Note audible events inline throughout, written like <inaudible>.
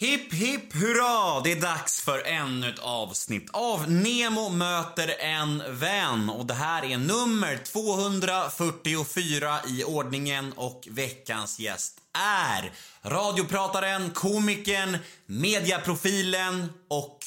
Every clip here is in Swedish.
Hipp hipp hurra! Det är dags för ännu ett avsnitt av Nemo möter en vän. Och det här är nummer 244 i ordningen och veckans gäst är radioprataren, komikern, mediaprofilen och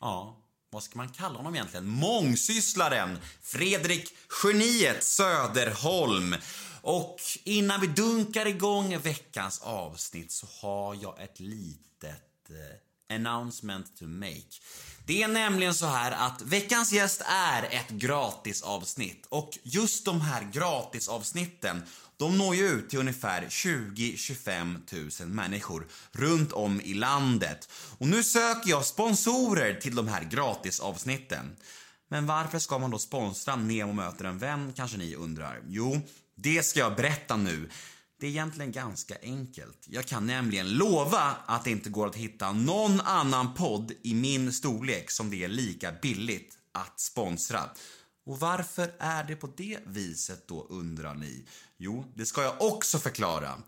ja, vad ska man kalla honom egentligen? Mångsysslaren Fredrik Geniet Söderholm. Och innan vi dunkar igång veckans avsnitt så har jag ett litet eh, announcement to make. Det är nämligen så här att veckans gäst är ett gratisavsnitt och just de här gratisavsnitten de når ju ut till ungefär 20-25 000 människor runt om i landet. Och nu söker jag sponsorer till de här gratisavsnitten. Men varför ska man då sponsra Nemo möter en vän kanske ni undrar? Jo, det ska jag berätta nu. Det är egentligen ganska enkelt. Jag kan nämligen lova att det inte går att hitta någon annan podd i min storlek som det är lika billigt att sponsra. Och varför är det på det viset då undrar ni? Jo, det ska jag också förklara.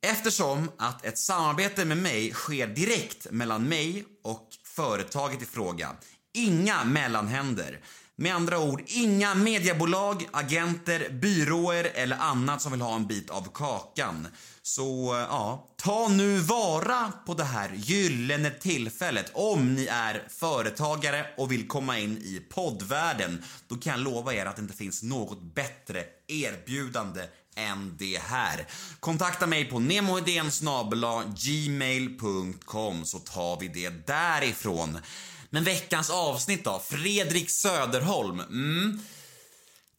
Eftersom att ett samarbete med mig sker direkt mellan mig och företaget i fråga. Inga mellanhänder. Med andra ord, inga mediebolag, agenter, byråer eller annat som vill ha en bit av kakan. Så eh, ja, ta nu vara på det här gyllene tillfället om ni är företagare och vill komma in i poddvärlden. Då kan jag lova er att det inte finns något bättre erbjudande än det här. Kontakta mig på gmail.com så tar vi det därifrån. Men veckans avsnitt då? Fredrik Söderholm. Mm.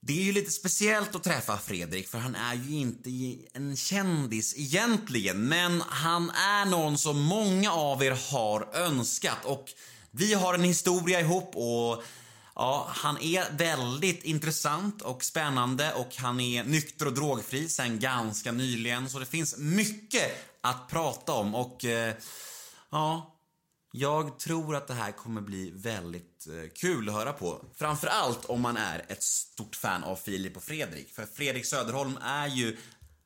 Det är ju lite speciellt att träffa Fredrik för han är ju inte en kändis egentligen. Men han är någon som många av er har önskat och vi har en historia ihop och Ja, han är väldigt intressant och spännande och han är nykter och drogfri sen ganska nyligen så det finns mycket att prata om och eh, ja, jag tror att det här kommer bli väldigt eh, kul att höra på. Framförallt om man är ett stort fan av Filip och Fredrik. För Fredrik Söderholm är ju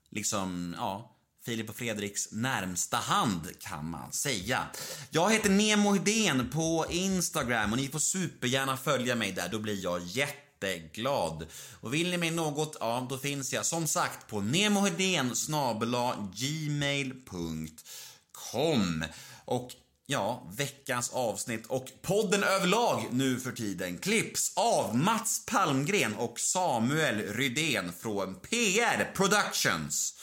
liksom, ja, Filip och Fredriks närmsta hand kan man säga. Jag heter Nemo Hedén på Instagram och ni får supergärna följa mig där, då blir jag jätteglad. Och vill ni mig något, ja då finns jag som sagt på nemohedén gmail.com. Och Ja, veckans avsnitt och podden överlag nu för tiden klipps av Mats Palmgren och Samuel Rydén från PR Productions.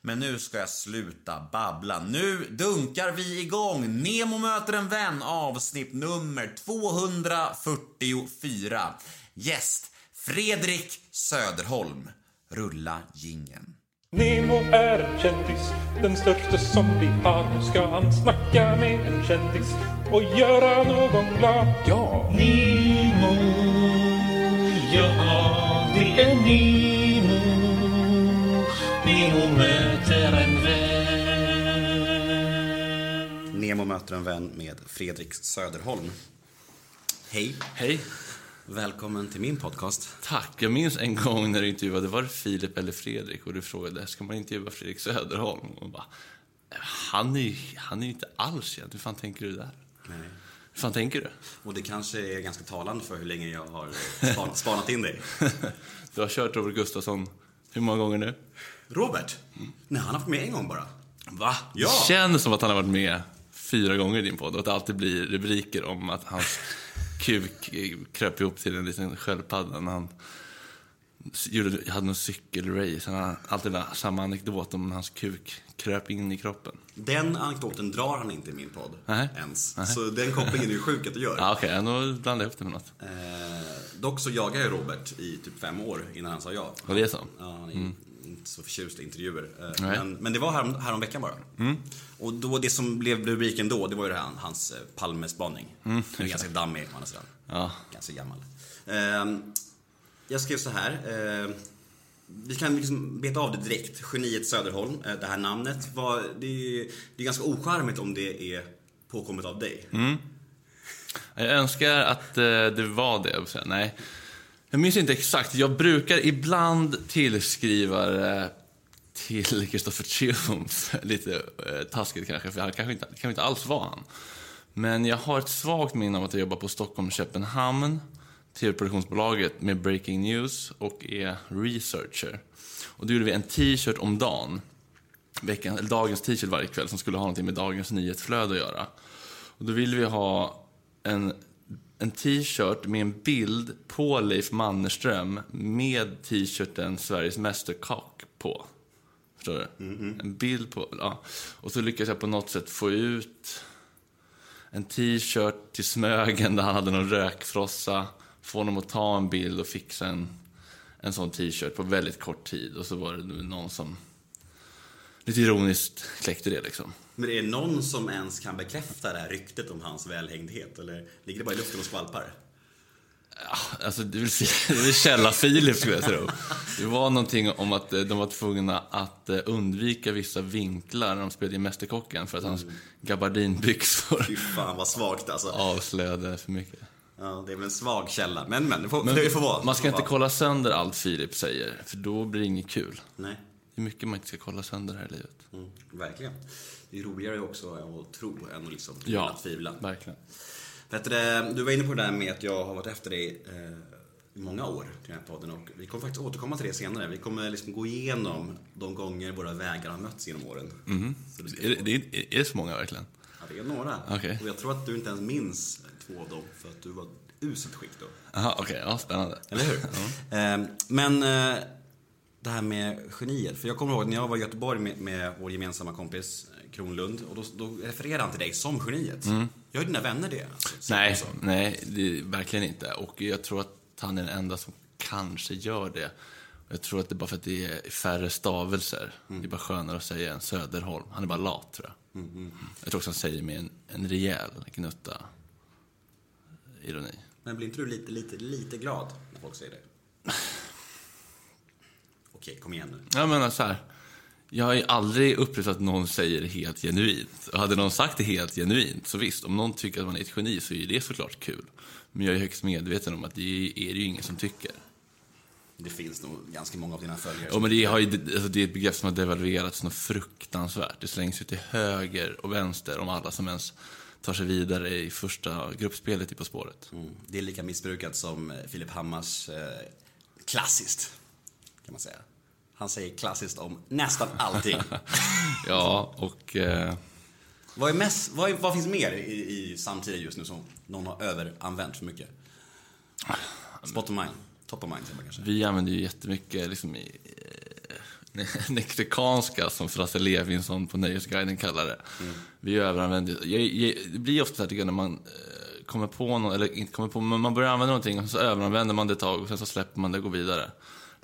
Men nu ska jag sluta babbla. Nu dunkar vi igång Nemo möter en vän avsnitt nummer 244. Gäst Fredrik Söderholm. Rulla gingen. Nemo är en kändis, den största som vi har. Nu ska han snacka med en kändis och göra någon glad. Ja! Nemo, ja det är Nemo. Nemo möter en vän. Nemo möter en vän med Fredrik Söderholm. Hej. Hej. Välkommen till min podcast. Tack. Jag minns en gång när du intervjuade, var det Filip eller Fredrik? Och du frågade, ska man intervjua Fredrik Söderholm? Och bara, han är ju han är inte alls känd. Hur fan tänker du där? Nej. Hur fan tänker du? Och det kanske är ganska talande för hur länge jag har span <laughs> spanat in dig. <laughs> Du har kört Robert Gustafsson hur många gånger nu? Robert? Nej, han har varit med en gång bara. Va? Ja. Det känns som att han har varit med fyra gånger i din podd och att det alltid blir rubriker om att hans kuk kröp ihop till en liten sköldpadda när han gjorde, hade någon cykelrace. Han har alltid den samma anekdot om hans kuk kröp in i kroppen. Den anekdoten drar han inte i min podd Nej. ens. Nej. Så den kopplingen är ju sjuk att du gör. <laughs> Ja, okej, okay, då blandade jag upp det med något. Eh, dock så jagade jag Robert i typ fem år innan han sa ja. Var det så? Ja, han är inte så förtjust i intervjuer. Eh, men, men det var här, här om veckan bara. Och då, det som blev rubriken då, det var ju det här, hans eh, Palmespaning. Mm, är ganska dammig å andra sidan. Ja. Ganska gammal. Eh, jag skrev så här. Eh, vi kan liksom beta av det direkt. Geniet Söderholm, eh, det här namnet. Var, det, är, det är ganska ocharmigt om det är påkommet av dig. Jag önskar att det var det. Nej, jag minns inte exakt. Jag brukar ibland tillskriva det till Kristoffer Triumf. <laughs> Lite eh, taskigt kanske, för han kanske inte, kanske inte alls var han. Men jag har ett svagt minne av att jag jobbar på Stockholm Köpenhamn, tv-produktionsbolaget med Breaking News och är researcher. Och då gjorde vi en t-shirt om dagen, veckan, eller dagens t-shirt varje kväll, som skulle ha något med dagens nyhetsflöde att göra. Och då ville vi ha en, en t-shirt med en bild på Leif Mannerström med t-shirten Sveriges Mästerkock på. Förstår du? En bild på... Ja. Och så lyckades jag på något sätt få ut en t-shirt till Smögen där han hade någon rökfrossa. Få honom att ta en bild och fixa en, en sån t-shirt på väldigt kort tid. Och så var det någon som lite ironiskt kläckte det liksom. Men är det någon som ens kan bekräfta det här ryktet om hans välhängdhet? Eller ligger det bara i luften och skvalpar? Alltså, det vill säga, det är väl <laughs> källa Filip skulle jag tro. Det var någonting om att eh, de var tvungna att eh, undvika vissa vinklar när de spelade i Mästerkocken för att hans gabardinbyxor Fy fan vad svagt alltså. avslöjade för mycket. Ja, det är väl en svag källa. Men men, det får, det får vara. Man ska inte vara. kolla sönder allt Filip säger, för då blir det inget kul. Nej, Det är mycket man inte ska kolla sönder här i livet. mm, verkligen. Det är roligare också att tro än att liksom Ja, tvivla. verkligen. Vet du, var inne på det där med att jag har varit efter dig eh, i många år till den här podden och vi kommer faktiskt återkomma till det senare. Vi kommer liksom gå igenom de gånger våra vägar har mötts genom åren. Ska Är det, det är, det så många verkligen? Ja, det är några. Okej. Och jag tror att du inte ens minns två av dem för att du var uselt skick då. Jaha, okej. Ja, spännande. Eller hur? <laughs> Eh, Men eh, det här med geniet. För jag kommer ihåg när jag var i Göteborg med, med vår gemensamma kompis Kronlund och då, då refererade han till dig som geniet. Gör dina vänner det? Alltså, så- Nej, nej, det, verkligen inte. Och jag tror att han är den enda som kanske gör det. Jag tror att det är bara för att det är färre stavelser. Det är bara skönare att säga än Söderholm. Han är bara lat, tror jag. Jag tror också han säger med en, en rejäl gnutta ironi. Men blir inte du lite, lite, lite glad när folk säger det? <sighs> Okej, kom igen nu. Jag menar så här. Jag har ju aldrig upplevt att någon säger det helt genuint. Och hade någon sagt det helt genuint, så visst, om någon tycker att man är ett geni så är det såklart kul. Men jag är högst medveten om att det är det ju ingen som tycker. Det finns nog ganska många av dina följare. Ja, men det, har ju, alltså det är ett begrepp som har devalverats något fruktansvärt. Det slängs ju till höger och vänster om alla som ens tar sig vidare i första gruppspelet i På spåret. Mm. Det är lika missbrukat som eh, Filip Hammars eh, klassiskt, kan man säga. Han säger klassiskt om nästan allting. <laughs> Ja, och... Eh, vad, är mest, vad, är, vad finns mer i, i samtiden just nu som någon har överanvänt för mycket? Spot of mind. Top of mind, kanske. vi använder ju jättemycket liksom i, eh, <laughs> mexikanska, som Frasse Levinson på Nöjesguiden kallar det. Vi överanvänder... Jag, jag, det blir ofta så här, tycker jag, när man eh, kommer på någon, eller inte kommer på, men man börjar använda någonting och så överanvänder man det ett tag och sen så släpper man det och går vidare.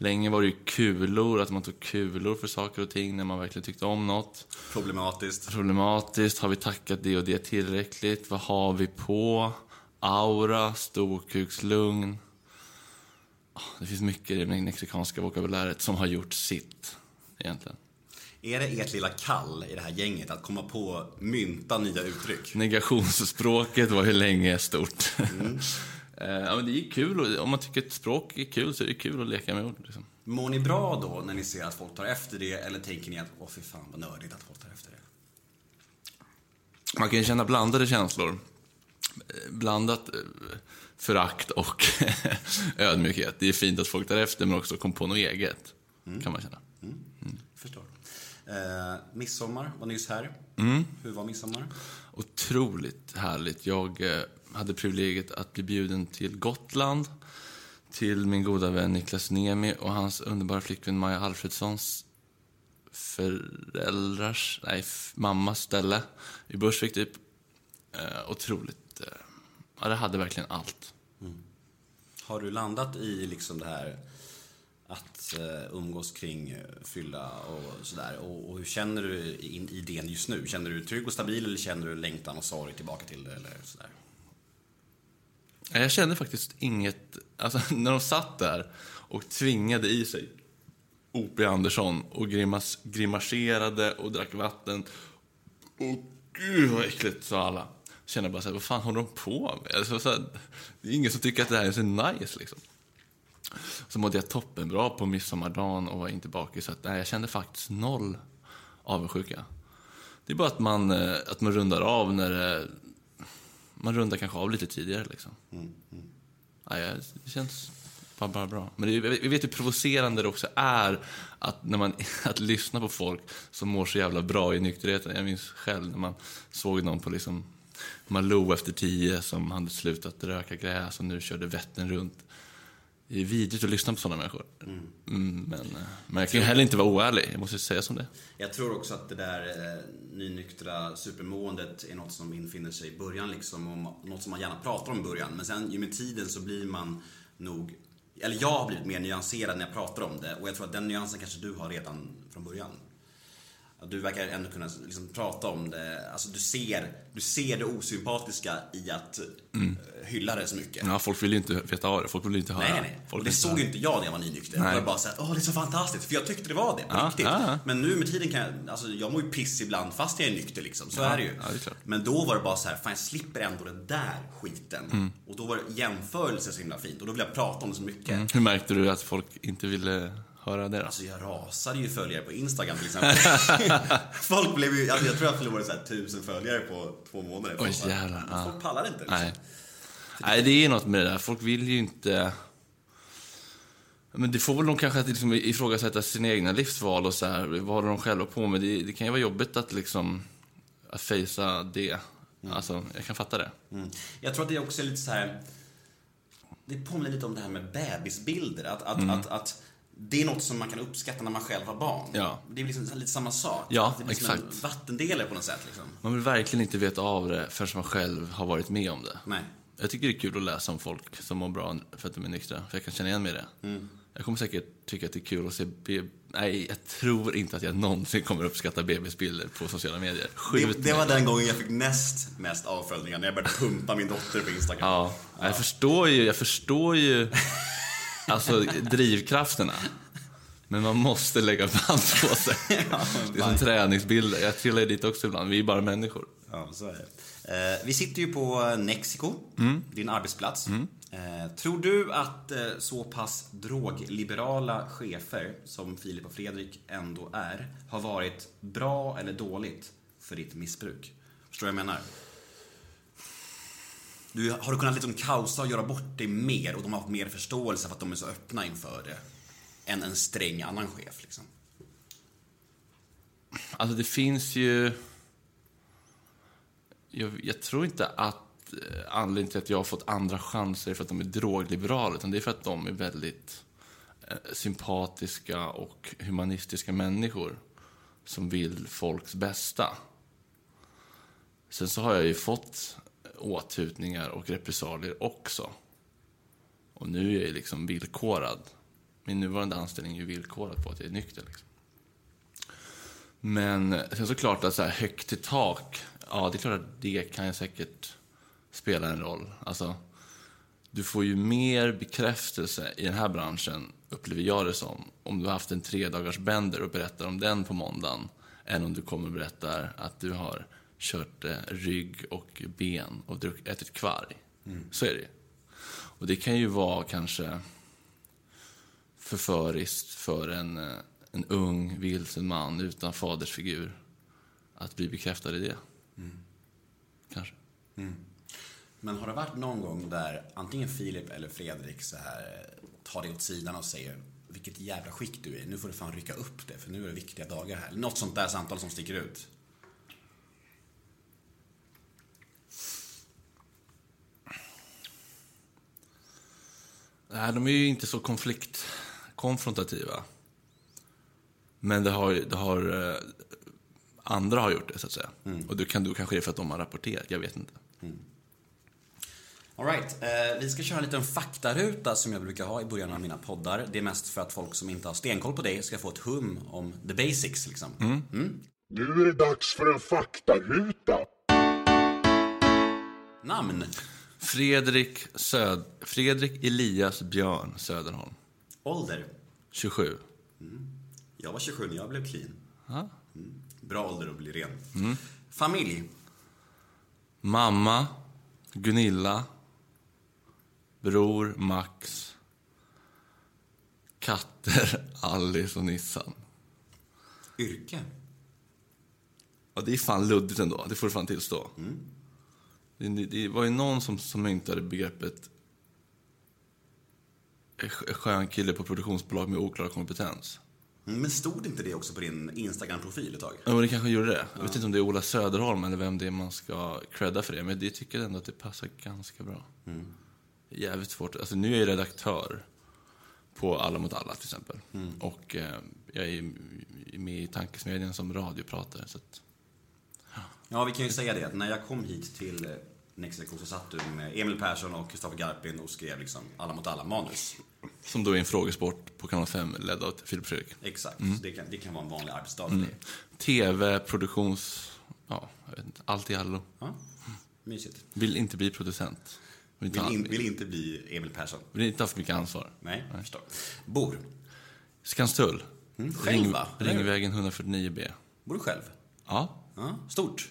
Länge var det ju kulor, att man tog kulor för saker och ting när man verkligen tyckte om något. Problematiskt. Problematiskt, har vi tackat det och det tillräckligt? Vad har vi på? Aura, storkukslugn. Ah, Det finns mycket i det mexikanska vokabuläret som har gjort sitt, egentligen. Är det ert lilla kall i det här gänget att komma på mynta nya uttryck? Negationsspråket var ju länge stort. Eh, <laughs> ja, men det är kul, och- om man tycker ett språk är kul så är det kul att leka med ord. Liksom. Mår ni bra då när ni ser att folk tar efter det eller tänker ni att åh fy fan vad nördigt att folk tar efter det? Man kan ju känna blandade känslor. Eh, Blandat eh, förakt och <laughs> ödmjukhet. Det är fint att folk tar efter, men också kom på något eget. Kan man känna. Förstår. Eh, midsommar var nyss här. Hur var midsommar? Otroligt härligt. Jag eh, hade privilegiet att bli bjuden till Gotland. Till min goda vän Niklas Niemi och hans underbara flickvän Maja Alfredssons föräldrars, nej, mammas ställe i Bursvik typ. Eh, otroligt. Eh, ja, det hade verkligen allt. Mm. Har du landat i liksom det här att eh, umgås kring eh, fylla och sådär? Och, och hur känner du i det just nu? Känner du dig trygg och stabil eller känner du längtan och sorg tillbaka till det eller sådär? Jag kände faktiskt inget... Alltså, <laughs> när de satt där och tvingade i sig O.P. Andersson och grimas, grimaserade och drack vatten. Och gud vad äckligt, sa alla. Jag kände bara så här, vad fan håller de på med? Alltså, så här, det är ingen som tycker att det här är så nice liksom. Så mådde jag toppenbra på midsommardagen och var inte bakis. Så att, nej, jag kände faktiskt noll avundsjuka. Det är bara att man, eh, att man rundar av när det, man rundar kanske av lite tidigare liksom. Nej, det känns bara, bara bra. Men det, vi vet hur provocerande det också är att, när man, <laughs> att lyssna på folk som mår så jävla bra i nykterheten. Jag minns själv när man såg någon på liksom Malou efter tio som hade slutat röka gräs och nu körde Vättern runt. Det är vidrigt att lyssna på sådana människor. Mm, men, eh, men jag kan ju heller inte vara oärlig. Jag måste säga som det Jag tror också att det där eh, nynyktra supermåendet är något som infinner sig i början liksom och något som man gärna pratar om i början. Men sen ju med tiden så blir man nog, eller jag har blivit mer nyanserad när jag pratar om det och jag tror att den nyansen kanske du har redan från början. Du verkar ändå kunna liksom prata om det, alltså du ser, du ser det osympatiska i att eh, hylla det så mycket. Ja, folk vill ju inte veta av det. Folk vill inte höra. Nej, nej. Folk Och det såg ju inte jag när jag var nynykter. Nej. Jag var bara såhär, åh det är så fantastiskt. För jag tyckte det var det, på Ja, riktigt. ja, ja. Men nu med tiden kan jag, alltså jag mår ju piss ibland fast jag är nykter liksom. Så är det ju. det är. Men då var det bara så här, fan jag slipper ändå den där skiten. Mm. Och då var det jämförelse så himla fint. Och då vill jag prata om det så mycket. Mm. Hur märkte du att folk inte ville höra det då? Alltså jag rasade ju följare på Instagram till exempel. <laughs> Folk blev ju, alltså jag tror jag förlorade så här tusen följare på två månader. Oj, bara- jävlar, ja. Folk pallar inte. Liksom. Nej. Nej, det är något med det där. Folk vill ju inte... Men det får väl de kanske att liksom ifrågasätta sina egna livsval och så här. Vad håller de själva på med? Det, det kan ju vara jobbigt att liksom... Att fejsa det. Alltså, jag kan fatta det. Mm. Jag tror att det också är lite så här. Det påminner lite om det här med bebisbilder. Att, att, att, att det är något som man kan uppskatta när man själv har barn. Ja. Det är liksom lite samma sak. Ja, det blir som en exakt. vattendelare på något sätt. Liksom. Man vill verkligen inte veta av det förrän man själv har varit med om det. Nej. Jag tycker det är kul att läsa om folk som mår bra för att de är nyktra. För jag kan känna igen mig i det. Mm. Jag kommer säkert tycka att det är kul att se... Be- Nej, jag tror inte att jag någonsin kommer uppskatta bebisbilder på sociala medier. Skjut Det, det var den gången jag fick näst mest avföljningar. När jag började pumpa min dotter på Instagram. Ja, jag förstår ju, jag förstår ju <laughs> alltså, drivkrafterna. Men man måste lägga band på sig. <laughs> Det är som träningsbilder. Jag trillar dit också ibland. Vi är bara människor. Ja, så är det. Eh, vi sitter ju på Mexico, Mm. din arbetsplats. Eh, tror du att eh, så pass drogliberala chefer som Filip och Fredrik ändå är, har varit bra eller dåligt för ditt missbruk? Förstår du vad jag menar? Du, har du kunnat liksom kaosa och göra bort dig mer och de har haft mer förståelse för att de är så öppna inför det? Än en sträng annan chef liksom. Alltså det finns ju... Jag, jag tror inte att eh, anledningen till att jag har fått andra chanser är för att de är drogliberala, utan det är för att de är väldigt eh, sympatiska och humanistiska människor som vill folks bästa. Sen så har jag ju fått åthutningar och repressalier också. Och nu är jag liksom villkorad. Min nuvarande anställning är ju villkorad på att jag är nykter. Liksom. Men sen såklart att så här högt i tak, ja det är klart att det kan ju säkert spela en roll. Alltså, du får ju mer bekräftelse i den här branschen, upplever jag det som, om du har haft en tre dagars bender och berättar om den på måndagen, än om du kommer och berättar att du har kört eh, rygg och ben och druck, ätit kvarg. Så är det. Och det kan ju vara kanske förföriskt för en, eh, en ung, vilsen man utan fadersfigur att bli bekräftad i det. Kanske. Men har det varit någon gång där antingen Filip eller Fredrik så här eh, tar dig åt sidan och säger vilket jävla skick du är, nu får du fan rycka upp det för nu är det viktiga dagar här. Något sånt där samtal som sticker ut. Nej, de är ju inte så konflikt konfrontativa. Men det har, det har eh, andra har gjort det, så att säga. Och det kan då kanske är för att de har rapporterat, jag vet inte. All right, eh, vi ska köra en liten faktaruta som jag brukar ha i början av mina poddar. Det är mest för att folk som inte har stenkoll på det ska få ett hum om the basics liksom. Nu är det dags för en faktaruta. Namn, Fredrik, Söd, Fredrik Elias Björn Söderholm, ålder. 27. Jag var 27 när jag blev clean. Ja. Mm. Bra ålder att bli ren. Familj, Mamma, Gunilla, bror Max, katter, <laughs> Alice och Nissan. Yrke? Ja, det är fan luddigt ändå, det får du fan tillstå. Det, det, det var ju någon som, som myntade begreppet "En sk- skön kille på produktionsbolag med oklar kompetens. Mm, Men stod inte det också på din Instagram-profil ett tag? Ja, men det kanske gjorde det. Jag vet inte om det är Ola Söderholm eller vem det är man ska credda för det. Men det tycker jag ändå att det passar ganska bra. Jävligt svårt. Alltså nu är jag redaktör på Alla mot alla till exempel. Och eh, jag är med i tankesmedjan som radiopratare. Så att, Ja, vi kan ju säga det att när jag kom hit till Nexelektion så satt du med Emil Persson och Kristoffer Garpin och skrev liksom alla mot alla manus. som då är en frågesport på kanal 5 ledd av Filip Fredrik. Exakt, så det kan, det kan vara en vanlig arbetsdag för dig. TV, produktions... Ja, jag vet inte. Allt i allo. Ja, mysigt. Vill inte bli producent. Vill inte, Vill, in, vill inte bli Emil Persson. vill inte ha för mycket ansvar. Nej, jag förstår. Bor? Skanstull. själv, va? Eller hur? Ringvägen 149B. Bor du själv? Ja. Ja, stort.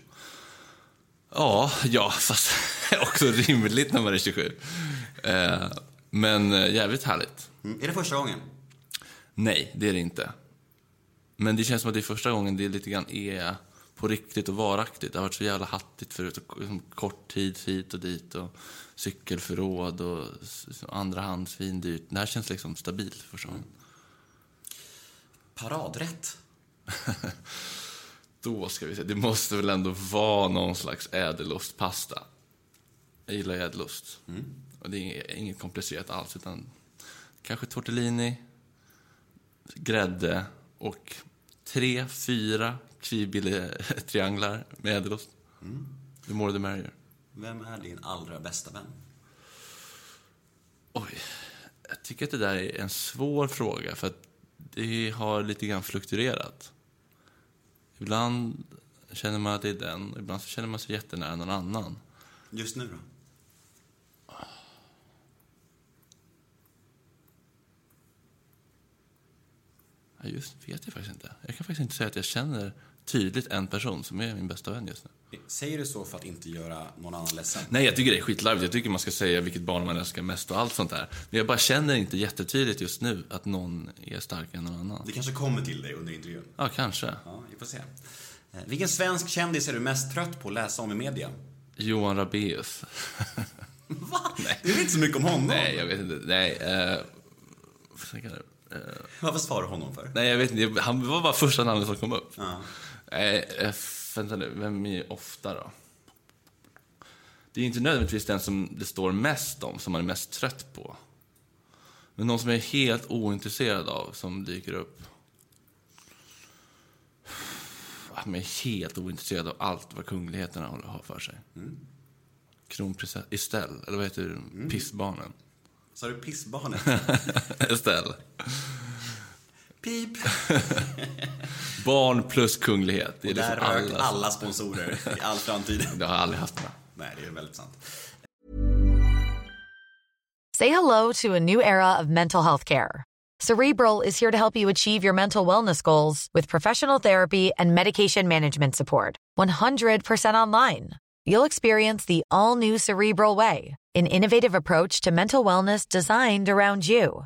Ja, ja, fast <laughs> också rimligt när man är 27. Eh, men eh, jävligt härligt. Mm. Är det första gången? Nej, det är det inte. Men det känns som att det är första gången det lite grann är på riktigt och varaktigt. Det har varit så jävla hattigt förut. Och liksom kort tid hit och dit och cykelförråd och s- andra hand svindyrt. Det här känns liksom stabilt för första gången. Paradrätt? <laughs> Då ska vi se. Det måste väl ändå vara någon slags ädelostpasta. Jag gillar ädelost. Och det är inget komplicerat alls. Utan kanske tortellini, grädde och tre, fyra kvibille-trianglar <laughs> med ädelost. The more the merrier. Vem är din allra bästa vän? Oj, jag tycker att det där är en svår fråga för att det har lite grann fluktuerat. Ibland känner man att det är den, ibland så känner man sig jättenära någon annan. Just nu då? Ja, just vet jag faktiskt inte. Jag kan faktiskt inte säga att jag känner tydligt en person som är min bästa vän just nu. Säger du så för att inte göra någon annan ledsen? Nej, jag tycker det är skitlarvigt. Jag tycker man ska säga vilket barn man älskar mest och allt sånt där. Men jag bara känner inte jättetydligt just nu att någon är starkare än någon annan. Det kanske kommer till dig under intervjun. Ja, kanske. Ja, vi får se. Eh, Vilken svensk kändis är du mest trött på att läsa om i media? Johan Rabaeus. <laughs> Va? Det är inte så mycket om honom. Nej, jag vet inte. Nej? Eh, Varför svarar du honom för? nej, jag vet inte. Han var bara första namnet som kom upp. Ja. Nej, eh, vänta nu. Vem är ofta då? Det är inte nödvändigtvis den som det står mest om, som man är mest trött på. Men någon som jag är helt ointresserad av, som dyker upp. Ah, jag är helt ointresserad av allt vad kungligheterna har för sig. Kronprinsessa Estelle, eller vad heter det? Pissbarnen. Sa du pissbarnet? <laughs> Estelle. Pip! <laughs> Barn plus kunglighet. Det är Där liksom rök alla. alla sponsorer i all framtid. <laughs> Det har jag aldrig haft med. Nej, det är väldigt sant. Say hello to a new era of mental health care. Cerebral is here to help you achieve your mental wellness goals with professional therapy and medication management support. 100% online. You'll experience the all new Cerebral Way, an innovative approach to mental wellness designed around you.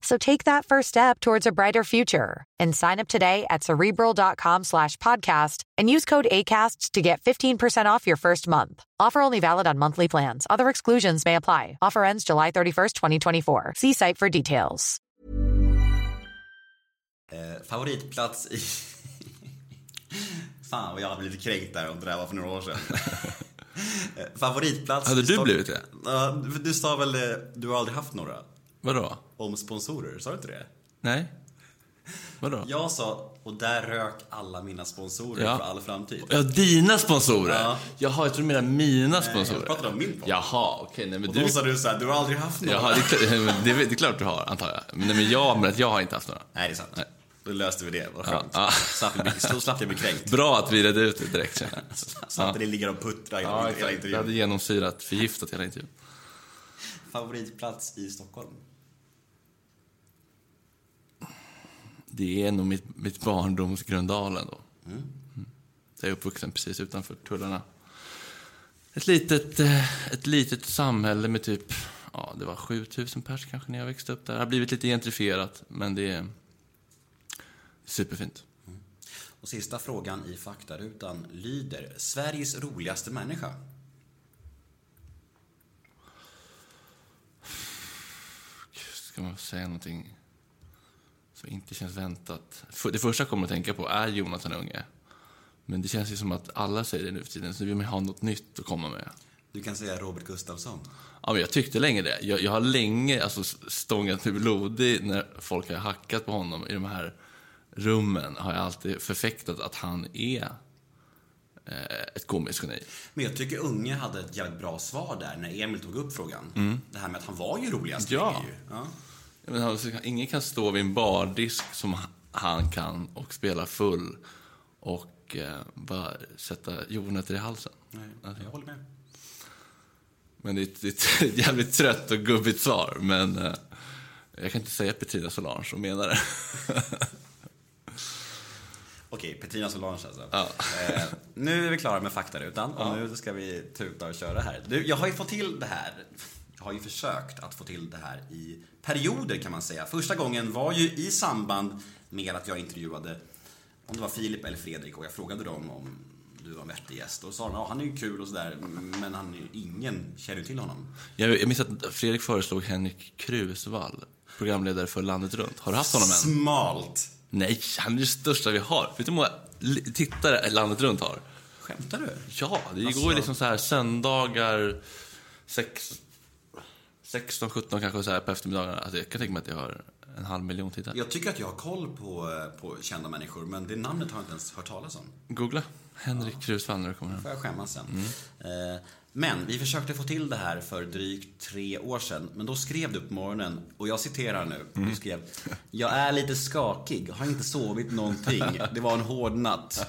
So take that first step towards a brighter future and sign up today at cerebral.com slash podcast and use code ACAST to get 15% off your first month. Offer only valid on monthly plans. Other exclusions may apply. Offer ends July 31st, 2024. See site for details. Eh, favoritplats i... <laughs> Fan vad jag hade blivit kränkt där om det där var för några år sedan. <laughs> Eh, Favoritplats... Hade i du Stock- blivit det? Ja, för du sa väl du har aldrig haft några? Vadå? Om sponsorer, sa du inte det? Nej? Vadå? Jag sa, och där rök alla mina sponsorer Ja. för all framtid. Ja, dina sponsorer? Ja. Jaha, jag tror du menar mina jag sponsorer. pratade om min podd. Jaha, okej. nej, men Och du... då sa du så här, du har aldrig haft några. Jaha, det, är klart- det, är- det är klart du har, antar jag. Men, nej, men jag, men att jag har inte haft några. Nej, det är sant. Nej. Då löste vi det, vad skönt. ja. Slapp jag bli, så slapp jag bli kränkt. <laughs> Bra att vi redde ut det direkt känner jag. <laughs> Så att det ligger och puttrar hela, Ja, hela exakt. Det intervjun. hade genomsyrat, förgiftat hela intervjun. Favoritplats i Stockholm? Det är nog mitt, mitt barndoms Gröndalen då. Mm. Jag är uppvuxen precis utanför tullarna. Ett litet, eh, ett litet samhälle med typ, ja det var 7000 pers kanske när jag växte upp där. Det har blivit lite gentrifierat, men det är superfint. Och sista frågan i faktarutan lyder, Sveriges roligaste människa? Ska man säga någonting som inte känns väntat? Det första jag kommer att tänka på är Jonathan Unge. Men det känns ju som att alla säger det nu för tiden, så vill man ha något nytt att komma med. Du kan säga Robert Gustafsson. Ja, men jag tyckte länge det. Jag, jag har länge alltså, stångat mig blodig när folk har hackat på honom i de här rummen. Har jag alltid förfäktat att han är eh, ett komiskt geni. Men jag tycker Unge hade ett jävligt bra svar där när Emil tog upp frågan. Det här med att han var ju roligast Ja. ju. Ja. Menar, ingen kan stå vid en bardisk som han kan och spela full och eh, bara sätta jordnötter i halsen. Nej, Alltså. jag håller med. Men det är, ett, det är ett <laughs> jävligt trött och gubbigt svar. Men eh, jag kan inte säga Petrina Solange och menar det. <laughs> Okej, Petrina Solange alltså. Ja. Eh, nu är vi klara med faktarutan och nu ska vi tuta och köra här. Du, jag har ju fått till det här. Har ju försökt att få till det här i perioder kan man säga. Första gången var ju i samband med att jag intervjuade, om det var Filip eller Fredrik och jag frågade dem om du var en vettig gäst. Och sa de, ja han är ju kul och sådär, men han är ingen känner ju till honom. Jag, jag minns att Fredrik föreslog Henrik Krusvall, programledare för Landet runt. Har du haft honom än? Smalt! Nej, han är det största vi har. Vet du hur många tittare Landet runt har? Skämtar du? Ja, det Alltså- går ju liksom så här söndagar, sex, 16, 17 kanske så här på eftermiddagarna. Alltså jag kan tänka mig att jag har en halv miljon tittare. Jag tycker att jag har koll på, eh, på kända människor, men det namnet har jag inte ens hört talas om. Googla Henrik när du kommer hem. får jag skämmas sen. Eh, Men vi försökte få till det här för drygt tre år sedan. Men då skrev du på morgonen, och jag citerar nu. Du skrev Jag är lite skakig, har inte sovit någonting. Det var en hård natt.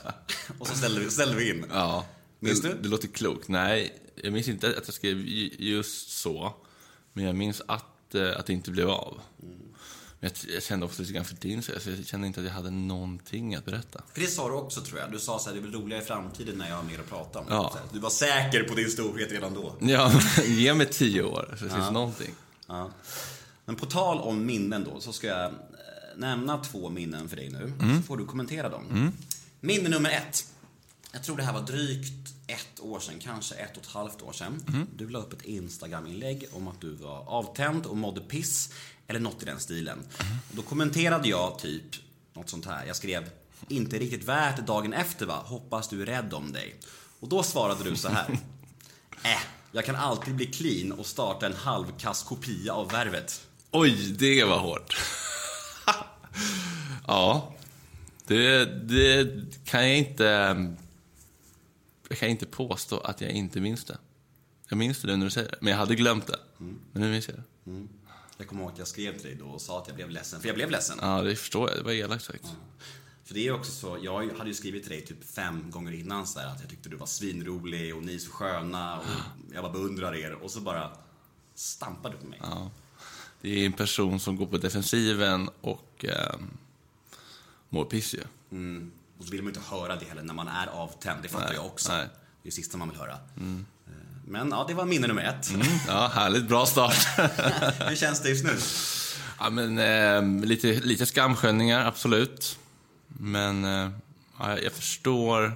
Och så ställde vi, ställde vi in. Ja. Minns det, du? Det låter klokt. Nej, jag minns inte att jag skrev ju- just så. Men jag minns att, eh, att det inte blev av. Men jag, jag kände också lite grann för din så jag kände inte att jag hade någonting att berätta. För det sa du också tror jag. Du sa så här, det blir roligare i framtiden när jag har mer att prata om. Ja. Här, Du var säker på din storhet redan då. Ja, <laughs> ge mig tio år så det finns någonting. Ja. Men på tal om minnen då, så ska jag eh, nämna två minnen för dig nu. Så får du kommentera dem. Minne nummer ett. Jag tror det här var drygt ett år sedan, kanske ett och ett halvt år sedan. Du la upp ett Instagram-inlägg om att du var avtänd och mådde piss, eller något i den stilen. Och då kommenterade jag typ något sånt här. Jag skrev “Inte riktigt värt dagen efter va? Hoppas du är rädd om dig”. Och då svarade du så här. <laughs> Äh, jag kan alltid bli clean och starta en halvkass kopia av Värvet. Oj, det var hårt. <laughs> ja, det, det kan jag inte... Jag kan inte påstå att jag inte minns det. Jag minns det nu när du säger det, men jag hade glömt det. Men nu minns jag det. Jag kommer ihåg att jag skrev till dig då och sa att jag blev ledsen, för jag blev ledsen. Ja, det förstår jag. Det var elakt sagt. För det är också så, jag hade ju skrivit till dig typ fem gånger innan så där, att jag tyckte du var svinrolig och ni är så sköna och <gasps> jag bara beundrar er och så bara stampade du på mig. Ja. Det är en person som går på defensiven och eh, mår piss ju. Mm. Och så vill man ju inte höra det heller när man är avtänd, det fattar Nej, jag också. nej. Det är det sista man vill höra. Eh, Men ja, det var minne nummer ett. Ja, härligt. Bra start. <laughs> Hur känns det just nu? ja, men, eh, lite, lite skamsköljningar, absolut. Men eh, ja, jag förstår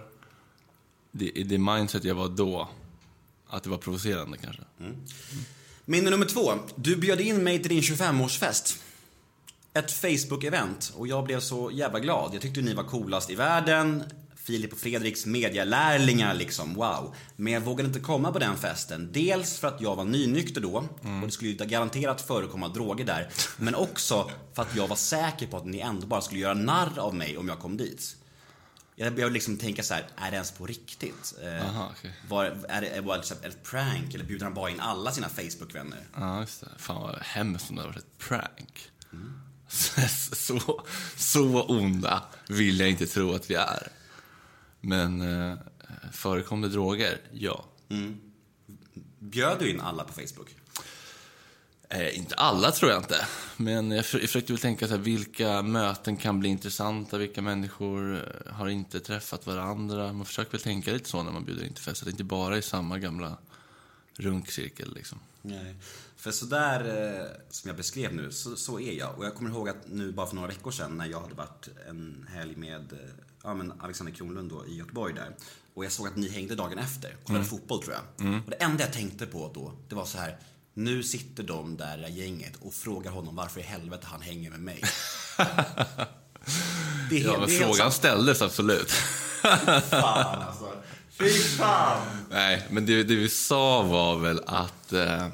det, det mindset jag var då. Att det var provocerande kanske. Minne nummer två. Du bjöd in mig till din 25-årsfest. Ett Facebook-event och jag blev så jävla glad. Jag tyckte ni var coolast i världen. Filip och Fredriks medialärlingar liksom, wow. Men jag vågade inte komma på den festen. Dels för att jag var nynykter då och det skulle ju garanterat förekomma droger där. Men också för att jag var säker på att ni ändå bara skulle göra narr av mig om jag kom dit. Jag började liksom tänka så här, är det ens på riktigt? Eh, Aha, okej. var, är det är det liksom ett prank eller bjuder han bara in alla sina Facebook-vänner? Ja, just det. Fan vad hemskt om det hade varit ett prank. <laughs> Så, så onda vill jag inte tro att vi är. Men eh, förekom det droger? Ja. Bjöd du in alla på Facebook? Eh, inte alla tror jag inte. Men jag, för, jag försökte väl tänka så här, vilka möten kan bli intressanta, vilka människor eh, har inte träffat varandra. Man försöker väl tänka lite så när man bjuder in till fest, att det inte bara är samma gamla runkcirkel liksom. Nej. För sådär eh, som jag beskrev nu, så, så är jag. Och jag kommer ihåg att nu bara för några veckor sedan när jag hade varit en helg med eh, ja, men Alexander Kronlund då, i Göteborg där. Och jag såg att ni hängde dagen efter, kollade fotboll tror jag. Och det enda jag tänkte på då, det var så här. Nu sitter de där, gänget och frågar honom varför i helvete han hänger med mig. <laughs> Det är Ja, men det är frågan sant. ställdes absolut. Fan alltså. Fy fan! Nej, men det, det vi sa var väl att, eh,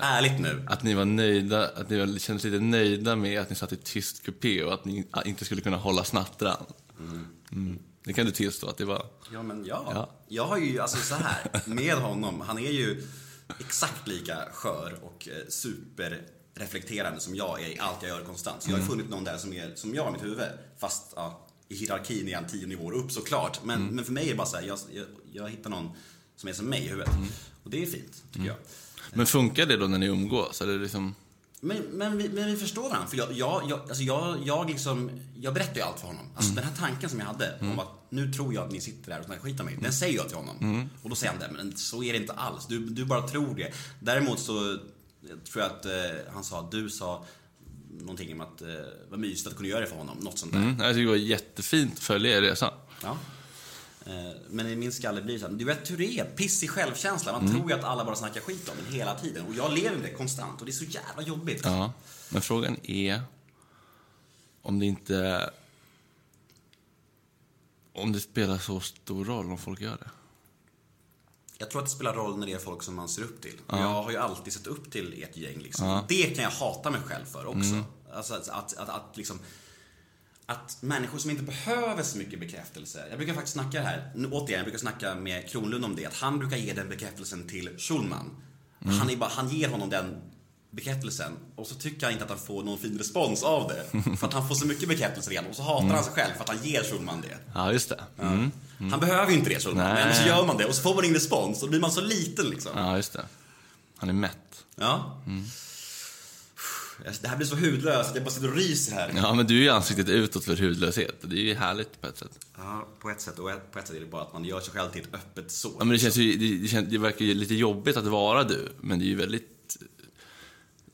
Ärligt nu. att ni var nöjda, att ni kändes lite nöjda med att ni satt i tyst kupé och att ni inte skulle kunna hålla snattran. Mm. Det kan du tillstå att det var. Ja, men ja. Ja. Jag har ju, alltså så här, med honom, han är ju exakt lika skör och eh, superreflekterande som jag är i allt jag gör konstant. Så jag har ju funnit någon där som är som jag i mitt huvud. Fast ja, i hierarkin är han tio nivåer upp såklart. Men, men för mig är det bara så här, jag, jag, jag hittar någon som är som mig i huvudet. Och det är fint, tycker jag. Men funkar det då när ni umgås? Eller liksom, Men, men, vi, men vi förstår varandra. För jag, jag, jag, alltså jag, jag, liksom, jag berättar ju allt för honom. Alltså den här tanken som jag hade om att nu tror jag att ni sitter där och snackar skit om mig. Den säger jag till honom. Och då säger han det, men så är det inte alls. Du, du bara tror det. Däremot så tror jag att eh, han sa, du sa någonting om att eh, vad mysigt att kunna göra det för honom. Något sånt där. mm, jag tycker det var jättefint att följa er resa. Ja. Eh, Men i min skalle blir det så här, du vet hur det är, pissig självkänsla. Man tror ju att alla bara snackar skit om en hela tiden. Och jag lever med det konstant och det är så jävla jobbigt. Ja, men frågan är om det inte... Om det spelar så stor roll om folk gör det. Jag tror att det spelar roll när det är folk som man ser upp till. Och Jag har ju alltid sett upp till ert gäng liksom. Det kan jag hata mig själv för också. Alltså att, att, att, att liksom att människor som inte behöver så mycket bekräftelse. Jag brukar faktiskt snacka här, nu, återigen, jag brukar snacka med Kronlund om det. Att han brukar ge den bekräftelsen till Schulman. Han, är bara, han ger honom den bekräftelsen och så tycker han inte att han får någon fin respons av det. <laughs> För att han får så mycket bekräftelse redan och så hatar han sig själv för att han ger Schulman det. Ja, just det. Mm. Han behöver ju inte det Schulman, Nej. men så gör man det och så får man ingen respons och då blir man så liten liksom. Ja, just det. Han är mätt. Ja. Det här blir så hudlöst, jag bara sitter och ryser här. Ja, men du är ju ansiktet utåt för hudlöshet. Det är ju härligt på ett sätt. Ja, på ett sätt. Och på ett sätt är det bara att man gör sig själv till ett öppet sår. Ja, men det, känns ju, det, det, känns, det verkar ju lite jobbigt att vara du, men det är ju väldigt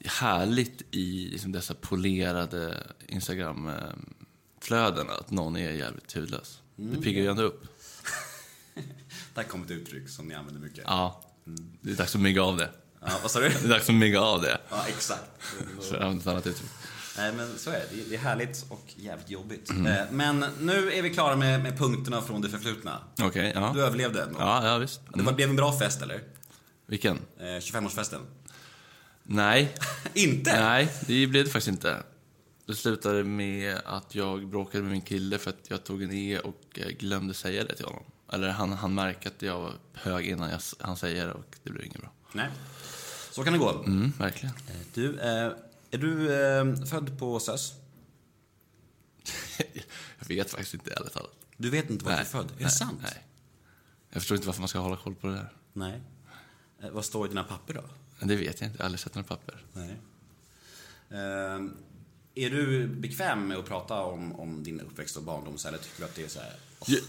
härligt i liksom dessa polerade Instagram-flöden att någon är jävligt hudlös. Det piggar ju ändå upp. <laughs> Det här kommer ett uttryck som ni använder mycket. Ja, det är dags att mygga av det. Ja, vad sa du? <laughs> Det är dags att mygga av det. Ja, exakt. Ett annat uttryck. Nej, men så är det. Det- Det är härligt och jävligt jobbigt. Eh, Men nu är vi klara med, med punkterna från det förflutna. Okej, ja. Du överlevde ändå. Ja, ja visst. Det var, blev en bra fest, eller? Vilken? Eh, 25-årsfesten. Nej, <laughs> Inte? nej, det blev det faktiskt inte. Det slutade med att jag bråkade med min kille för att jag tog en E och eh, glömde säga det till honom. Eller han, han märkte att jag var hög innan jag, han säger det och det blev inget bra. Nej. Så kan det gå. Mm, verkligen. Du, eh, är du eh, född på SÖS? <laughs> jag vet faktiskt inte ärligt talat. Du vet inte var du är född? Är nej, det sant? Nej. Jag förstår inte varför man ska hålla koll på det där. Nej. Eh, vad står i dina papper då? Det vet jag inte, jag har aldrig sett några papper. Nej. Ehm, är du bekväm med att prata om, om din uppväxt och barndom eller tycker du att det är så här...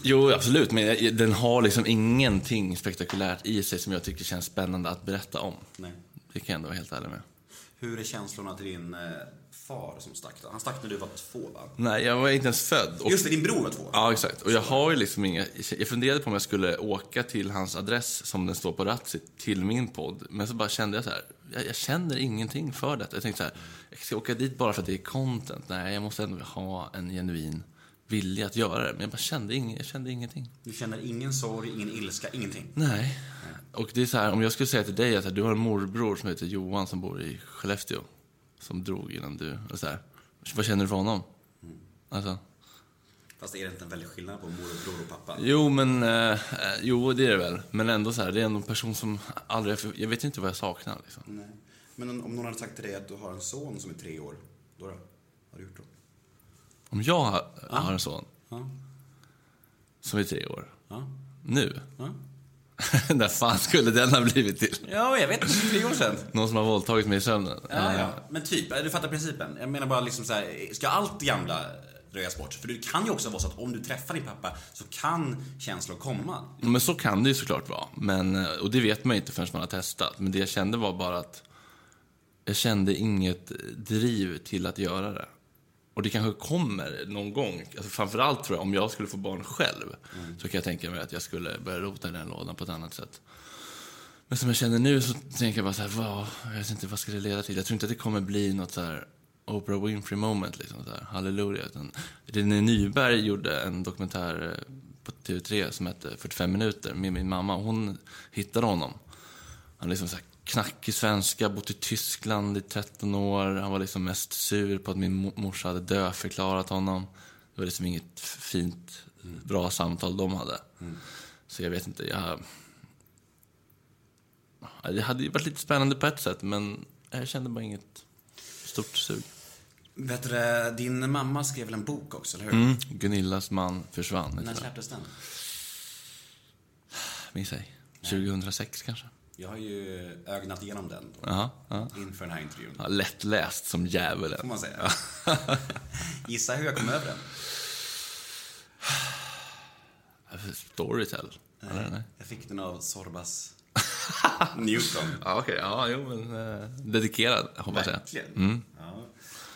Jo, absolut, men den har liksom ingenting spektakulärt i sig som jag tycker känns spännande att berätta om. Nej. Det kan jag ändå vara helt ärlig med. Hur är känslorna till din eh, far som stack? då? Han stack när du var två va? Nej, jag var inte ens född. Och Just det, din bror var två. Ja, exakt. Och jag har ju liksom inga... Jag funderade på om jag skulle åka till hans adress som den står på Ratsit till min podd. Men så bara kände jag så här, jag, jag känner ingenting för detta. Jag tänkte så här, jag ska åka dit bara för att det är content. Nej, jag måste ändå ha en genuin vilja att göra det. Men jag bara kände, ing, jag kände ingenting. Du känner ingen sorg, ingen ilska, ingenting. Nej. Och det är så här, om jag skulle säga till dig att du har en morbror som heter Johan som bor i Skellefteå. Som drog innan du... Och så här, vad känner du för honom? Alltså... Fast är det inte en väldig skillnad på morbror och pappa? Jo, men... Eh, eh, jo, det är det väl. Men ändå så här, det är en person som aldrig... Jag vet inte vad jag saknar liksom. Nej. Men om, någon hade sagt till dig att du har en son som är tre år, då då? har du gjort då? Om jag har, har en son Ja. som är tre år, Ja. nu, Ja. <laughs> när fan skulle den ha blivit till? Ja, jag vet. Tre år sedan. Någon som har våldtagit mig i sömnen? Ja, ja. Men typ, du fattar principen. Jag menar bara liksom så här, ska allt gamla röjas bort? För det kan ju också vara så att om du träffar din pappa så kan känslor komma. Men så kan det ju såklart vara. Men, eh, och det vet man inte förrän man har testat. Men det jag kände var bara att jag kände inget driv till att göra det. Och det kanske kommer någon gång. Alltså framförallt tror jag, om jag skulle få barn själv, så kan jag tänka mig att jag skulle börja rota i den lådan på ett annat sätt. Men som jag känner nu så tänker jag bara så här, vad, jag vet inte vad ska det leda till? Jag tror inte att det kommer bli något så här Oprah Winfrey moment, liksom så här, halleluja. Utan René Nyberg gjorde en dokumentär eh, på TV3 som hette 45 minuter med min mamma. Hon hittade honom. Han liksom så här knackig svenska, bott i Tyskland i 13 år. Han var liksom mest sur på att min mo- morsa hade dödförklarat honom. Det var liksom inget fint, bra samtal de hade. Så jag vet inte, jag... Ja, Det hade ju varit lite spännande på ett sätt, men jag kände bara inget stort sug. Du, din mamma skrev väl en bok också, eller hur? Mm. Gunillas man försvann. När När släpptes den? Minns ej. 2006 kanske? Jag har ju ögnat igenom den då, Jaha, ja. inför den här intervjun. ja. Lättläst som Får djävulen. man säga. <laughs> Gissa hur jag kom över den. Storytel. Eller, nej. Jag fick den av Sorbas <laughs> Newton. Ja, okej. Ja, jo, men eh, dedikerad, hoppas jag. Verkligen. Ja.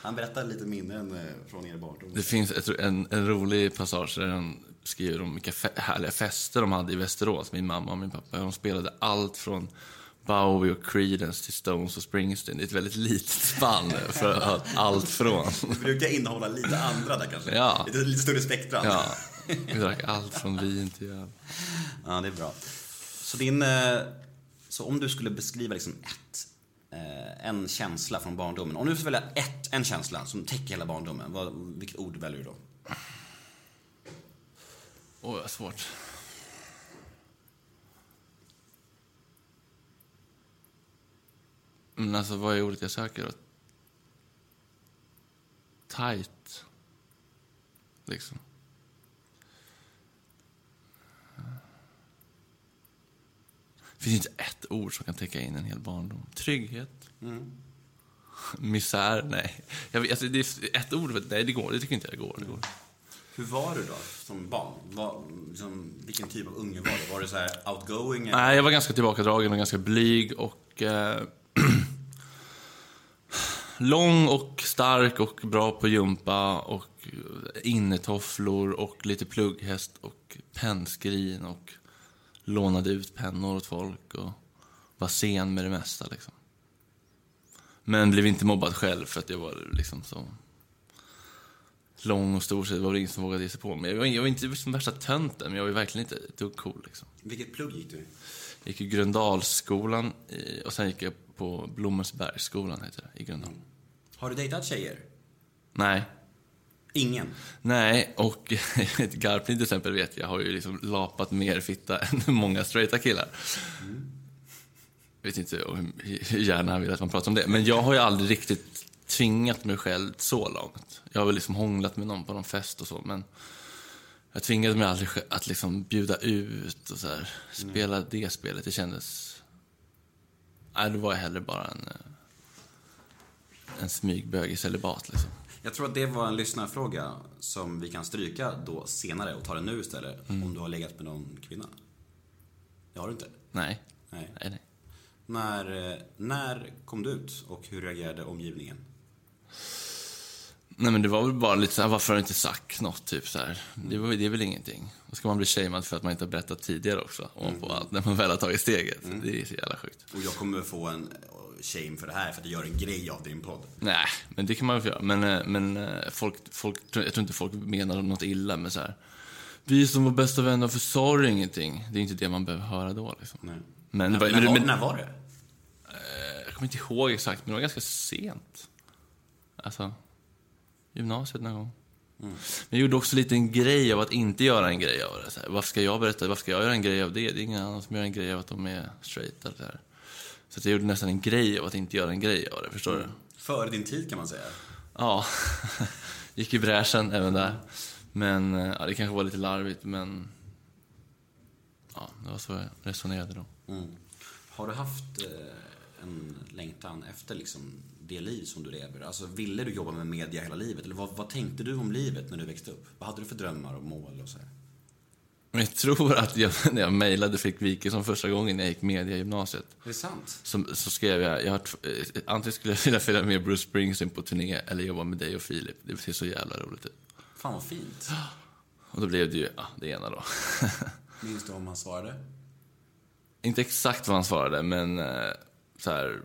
Han berättar lite minnen eh, från er barndom. Det finns tror, en, en rolig passage där han skriver om vilka fe- härliga fester de hade i Västerås, min mamma och min pappa. De spelade allt från Bowie och Creedence till Stones och Springsteen. Det är ett väldigt litet spann för allt från. Det brukar innehålla lite andra där kanske. Ja. Lite, lite större spektra. Ja, <laughs> vi drack allt från vin till öl. Ja, det är bra. Så din... eh, Så om du skulle beskriva liksom ett, Eh, en känsla från barndomen. Om du får välja ett, en känsla som täcker hela barndomen, vad, vilket ord väljer du då? Oj, vad svårt. Men alltså, vad är ordet jag söker då? Tight. Liksom. Finns inte ett ord som kan täcka in en hel barndom. Trygghet. <laughs> Misär, nej. Jag vet, alltså, det är ett ord, nej det går. Det tycker inte jag går. Det går. Hur var du då som barn? Vad, liksom, vilken typ av unge var du? Var du så här outgoing? eller? Nej, jag var ganska tillbakadragen och ganska blyg och... Eh, <clears throat> lång och stark och bra på gympa och innetofflor och lite plugghäst och pennskrin och lånade ut pennor åt folk och var sen med det mesta liksom. Men blev inte mobbad själv för att jag var liksom så lång och stor så det var ingen som vågade ge sig på mig. Jag var, jag var inte liksom värsta tönten men jag var verkligen inte ett dugg cool liksom. Vilket plugg gick du? Jag gick i Gröndalsskolan i, och sen gick jag på Blommensbergsskolan heter det, i Gröndal. Har du dejtat tjejer? Nej. Ingen? Nej, och <laughs> ett Garpling till exempel vet jag har ju liksom lapat mer fitta än många straighta killar. Jag vet inte hur gärna han vill att man pratar om det. Men jag har ju aldrig riktigt tvingat mig själv så långt. Jag har väl liksom hånglat med någon på någon fest och så, men jag tvingade mig aldrig att liksom bjuda ut och så här, spela det spelet. Det kändes... Nej, då var jag hellre bara en, eh, en smygbög i celibat liksom. Jag tror att det var en lyssnarfråga som vi kan stryka då senare och ta den nu istället. Om du har legat med någon kvinna. Det har du inte? Nej. Nej. Nej, nej. När, eh, när kom du ut och hur reagerade omgivningen? Nej men det var väl bara lite såhär, varför har du inte sagt något? Typ så här. Det, var, det är väl ingenting. Då ska man bli shamead för att man inte har berättat tidigare också. Ovanpå allt, när man väl har tagit steget. Det är så jävla sjukt. Och jag kommer få en shame för det här för att jag gör en grej av din podd. Nej, men det kan man väl göra. Men, eh, men eh, folk, folk, jag tror inte folk menar något illa med så här. Vi som var bästa vänner, för sa du ingenting? Det är inte det man behöver höra då liksom. Nej. Men, när, men, när, var, men, när var det? jag kommer inte ihåg exakt, men det var ganska sent. Alltså, gymnasiet någon gång. Men jag gjorde också lite en grej av att inte göra en grej av det. Så här, varför ska jag berätta? Varför ska jag göra en grej av det? Det är ingen annan som gör en grej av att de är straight eller så här. Så jag gjorde nästan en grej av att inte göra en grej av det, förstår du? Före din tid kan man säga. ja, <laughs> gick i bräschen även där. Men eh, ja, det kanske var lite larvigt, men ja, det var så jag resonerade då. Mm. Har du haft eh, en längtan efter liksom det liv som du lever? Alltså ville du jobba med media hela livet? Eller vad, vad tänkte du om livet när du växte upp? Vad hade du för drömmar och mål och så här? Men jag tror att jag, när jag mejlade Fredrik Wikingsson första gången när jag gick mediagymnasiet Är det sant? så, så skrev jag, jag har, eh, antingen skulle jag vilja följa med Bruce Springsteen på turné eller jobba med dig och Filip. Det ser så jävla roligt ut. Fan vad fint. Och då blev det ju, ja, det ena då. <laughs> Minns du om han svarade? Inte exakt vad han svarade, men eh, så här,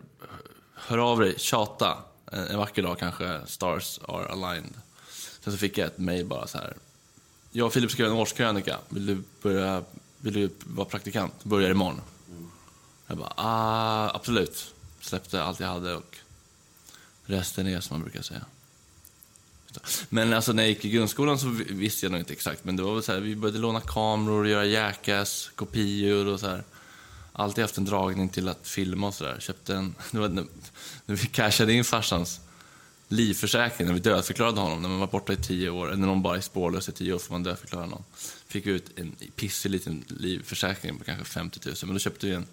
hör av dig, tjata. En, en vacker dag kanske stars are aligned. Sen så fick jag ett mejl bara så här. Jag och Filip skrev en årskrönika. Vill du, börja, vill du vara praktikant? Börjar imorgon. Jag bara, ah, absolut. Släppte allt jag hade och resten är som man brukar säga. Men alltså när jag gick i grundskolan så visste jag nog inte exakt. Men det var väl så här, vi började låna kameror, göra jackass, kopior och så här. Alltid haft en dragning till att filma och sådär. Köpte en, <laughs> det var när vi cashade in farsans livförsäkring, när vi dödförklarade honom, när man var borta i tio år, eller någon bara är spårlös i tio år får man dödförklara någon. Fick vi ut en pissig liten livförsäkring på kanske 50 000, men då köpte vi en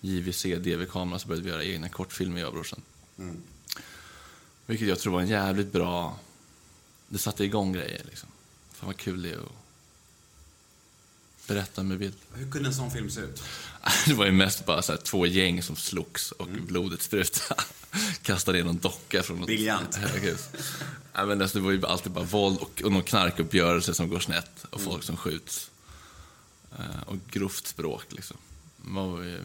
JVC DV-kamera så började vi göra egna kortfilmer jag och brorsan. Vilket jag tror var en jävligt bra... Det satte igång grejer liksom. Fan vad kul det är att berätta med bild. Hur kunde en sån film se ut? <laughs> Det var ju mest bara så här, två gäng som slogs och blodet sprutade. <laughs> Kastade ner någon docka från något Briljant. höghus. Ja, men alltså, det var ju alltid bara våld och, och någon knarkuppgörelse som går snett och folk som skjuts. Eh, och grovt språk liksom. Man var ju,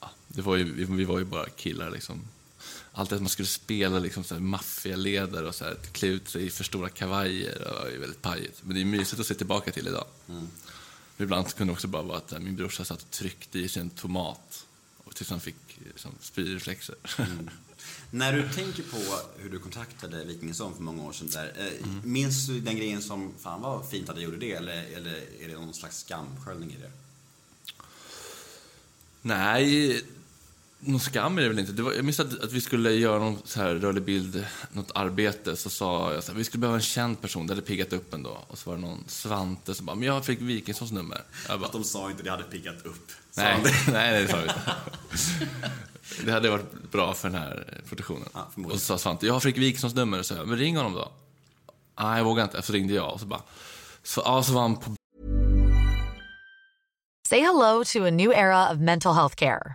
ja, det var ju, vi, vi var ju bara killar liksom. Alltid att man skulle spela liksom maffialedare och så här, klä ut sig i för stora kavajer. Det var väldigt pajigt. Men det är mysigt att se tillbaka till idag. Ibland kunde det också bara vara att eh, min brorsa satt och tryckte i sig en tomat och tills han fick liksom, spyreflexer. När du tänker på hur du kontaktade Wikingsson för många år sedan där, eh, minns du den grejen som, fan vad fint att du gjorde det, eller, eller är det någon slags skamsköljning i det? Nej, någon skam är det väl inte. Det var, jag minns att, att vi skulle göra någon så här rörlig bild, något arbete, så sa jag så här, vi skulle behöva en känd person, det hade piggat upp en då. Och så var det någon Svante som bara, men jag fick Wikingssons nummer. Jag bara, Att de sa inte det hade piggat upp. Nej, de nej, det? <laughs> nej, det sa vi inte. <laughs> Det hade varit bra för den här produktionen. Ja, och så sa Svante, jag har Fredrik Wikingssons nummer. Så jag, men ring honom då. Nej, jag vågar inte. Så ringde jag och så bara, så, ja, så var han på Say hello to a new era of mental health care.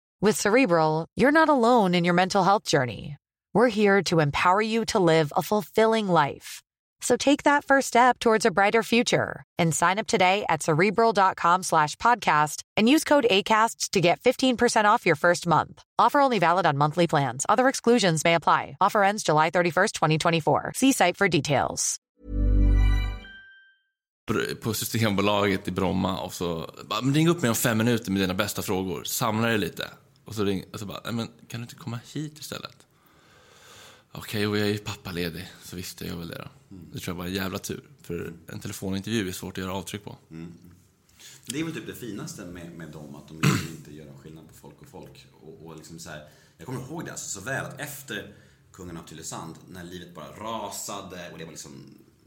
With Cerebral, you're not alone in your mental health journey. We're here to empower you to live a fulfilling life. So take that first step towards a brighter future and sign up today at cerebral.com slash podcast and use code ACAST to get 15% off your first month. Offer only valid on monthly plans. Other exclusions may apply. Offer ends July 31st, 2024. See site for details. på Systembolaget i Bromma och så ring upp mig om fem minuter med dina bästa frågor. Samla dig lite. Och så ring, och så bara, nej men kan du inte komma hit istället? Okej, och jag är ju pappaledig, så visste jag väl det då. Det tror jag var en jävla tur. För en telefonintervju är svårt att göra avtryck på. Det är väl typ det finaste med, med dem, att de liksom <clears throat> inte gör någon skillnad på folk och folk. Och, och liksom så här, jag kommer ihåg det alltså så väl, att efter Kungen av Tylösand, när livet bara rasade och det var liksom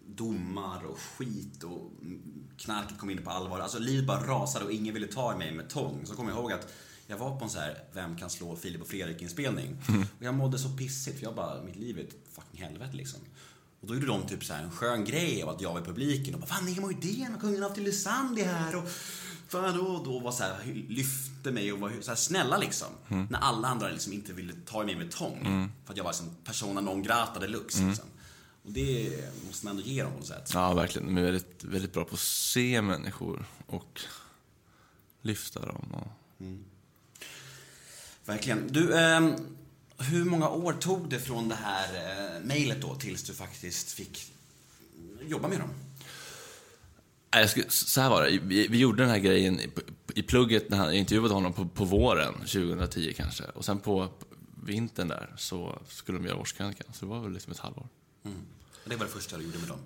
domar och skit och knarket kom in på allvar. Alltså livet bara rasade och ingen ville ta i mig med tång. Så kommer jag ihåg att jag var på en så här Vem kan slå Filip och Fredrik-inspelning. Och jag mådde så pissigt för jag bara, mitt liv är ett fucking helvete liksom. Och då gjorde de typ så här en skön grej av att jag var i publiken och bara Fan, Nemo idén och kungen av Tylösand är här och fan då, då var så här, lyfte mig och var så här snälla liksom. När alla andra liksom inte ville ta i mig med tång. För att jag var liksom persona non grata deluxe liksom. Och det måste man ändå ge dem på något sätt. Ja, verkligen. De är väldigt, väldigt bra på att se människor och lyfta dem. Och... Verkligen. Du, ehm, Hur många år tog det från det här eh, mejlet då tills du faktiskt fick jobba med dem? Skulle, så här var det, vi, vi gjorde den här grejen i, i plugget när jag intervjuade honom på, på våren 2010 kanske. Och sen på vintern där så skulle de göra årskrönikan. Så det var väl liksom ett halvår. Och Det var det första du gjorde med dem?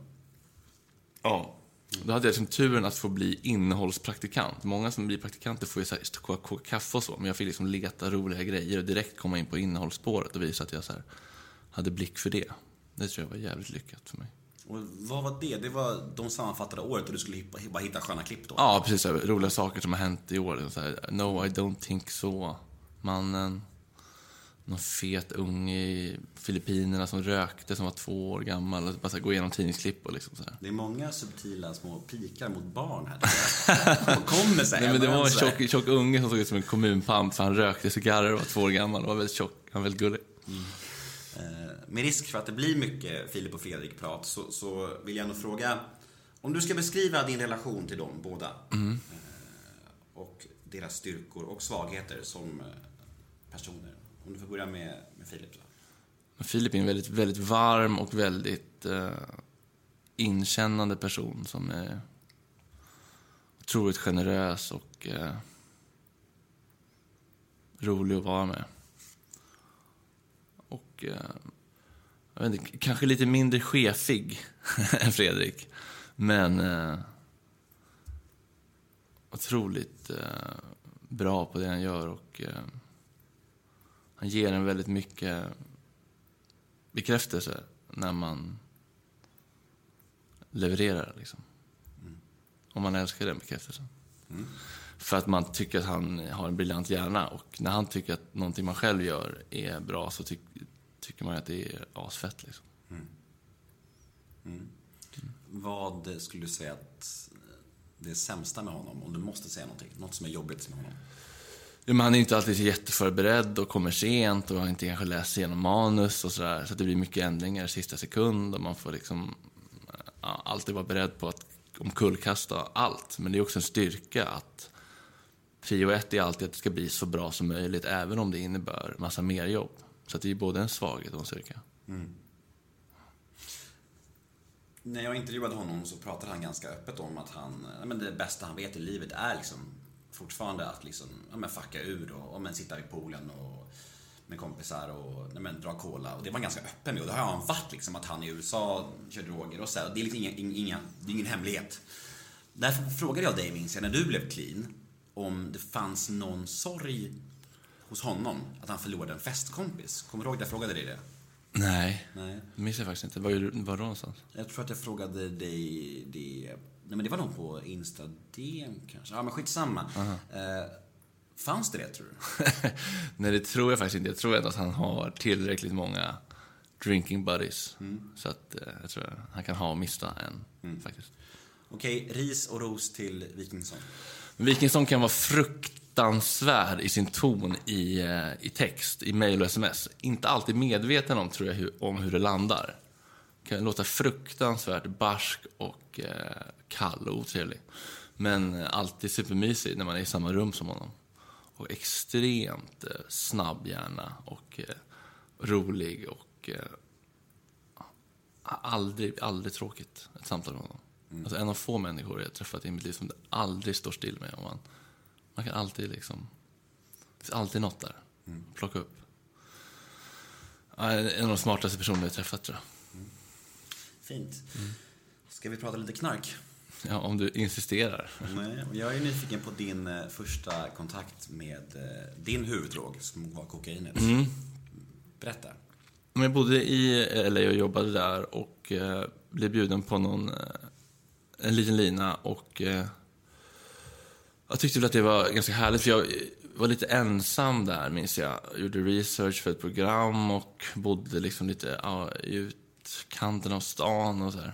Ja. Då hade jag liksom turen att få bli innehållspraktikant. Många som blir praktikanter får ju så här, koka, koka kaffe och så. Men jag fick liksom leta roliga grejer och direkt komma in på innehållsspåret och visa att jag så här, hade blick för det. Det tror jag var jävligt lyckat för mig. Och vad var det? Det var de sammanfattade året och du skulle hitta, bara hitta sköna klipp då? Ja, precis. Här, roliga saker som har hänt i år. Så här, no, I don't think so. Mannen. Någon fet unge i Filippinerna som rökte, som var två år gammal. Och bara så gå igenom tidningsklipp och liksom så här. Det är många subtila små pikar mot barn här. <laughs> De kommer så här, Nej, men det var en tjock, tjock unge som såg ut som en kommunpamp för han rökte cigarrer och var två år gammal och var väldigt tjock. Han var väldigt gullig. Eh, Med risk för att det blir mycket Filip och Fredrik-prat så, så vill jag nog fråga om du ska beskriva din relation till dem båda eh, och deras styrkor och svagheter som eh, personer. Om du får börja med, med Filip. Då. Filip är en väldigt, väldigt varm och väldigt eh, inkännande person som är otroligt generös och eh, rolig att vara med. Och eh, jag vet inte, kanske lite mindre chefig <laughs> än Fredrik. Men eh, otroligt eh, bra på det han gör och eh, han ger en väldigt mycket bekräftelse när man levererar. Liksom. Och man älskar den bekräftelsen. För att man tycker att han har en briljant hjärna. Och när han tycker att någonting man själv gör är bra så tyck, tycker man att det är asfett. Liksom. Vad skulle du säga att det är sämsta med honom? Om du måste säga någonting. Något som är jobbigt med honom. Ja, men han är inte alltid så jätteförberedd och kommer sent och har inte kanske läst igenom manus och sådär. Så att det blir mycket ändringar i sista sekund och man får liksom ja, alltid vara beredd på att omkullkasta allt. Men det är också en styrka att prio ett är alltid att det ska bli så bra som möjligt även om det innebär massa mer jobb. Så att det är både en svaghet och en styrka. Mm. När jag intervjuade honom så pratade han ganska öppet om att han, men det bästa han vet i livet är liksom fortfarande att liksom, ja, men fucka ur och ja, men sitta vid poolen och med kompisar och ja, men, dra cola. Och det var han ganska öppen med och det har han varit liksom att han i USA kör droger och så här. Och det är liksom inga, inga, det är ingen hemlighet. Därför frågade jag dig, minns jag, när du blev clean, om det fanns någon sorg hos honom att han förlorade en festkompis. Kommer du ihåg det? Jag frågade dig det. Nej, Nej. det minns jag faktiskt inte. Var, var då någonstans? Jag tror att jag frågade dig det... Nej men det var nog på Insta-DM kanske. Ja men skitsamma. Eh, fanns det det tror du? <laughs> Nej, det tror jag faktiskt inte. Jag tror ändå att han har tillräckligt många drinking buddies. Så att eh, jag tror att han kan ha och mista en, faktiskt. Okej, ris och ros till Wikingsson. Wikingsson kan vara fruktansvärd i sin ton i, eh, i text, i mejl och sms. Inte alltid medveten om, tror jag, hur, om hur det landar. Kan låta fruktansvärt barsk och eh, kall och otrevlig. Men eh, alltid supermysig när man är i samma rum som honom. Och extremt eh, snabb hjärna och eh, rolig och aldrig, aldrig tråkigt ett samtal med honom. Alltså en av få människor jag träffat i mitt liv som det aldrig står still med. Och man, man kan alltid liksom... Det finns alltid något där. Plocka upp. En av de smartaste personer jag träffat tror jag. Fint. Ska vi prata lite knark? Ja, om du insisterar. Nej, jag är nyfiken på din eh, första kontakt med eh, din huvuddrog som var kokainet. Berätta. Men jag bodde i LA och jobbade där och eh, blev bjuden på någon, en liten lina och eh, jag tyckte väl att det var ganska härligt för jag var lite ensam där minns jag. jag gjorde research för ett program och bodde liksom lite ja, i utkanten av stan och så här.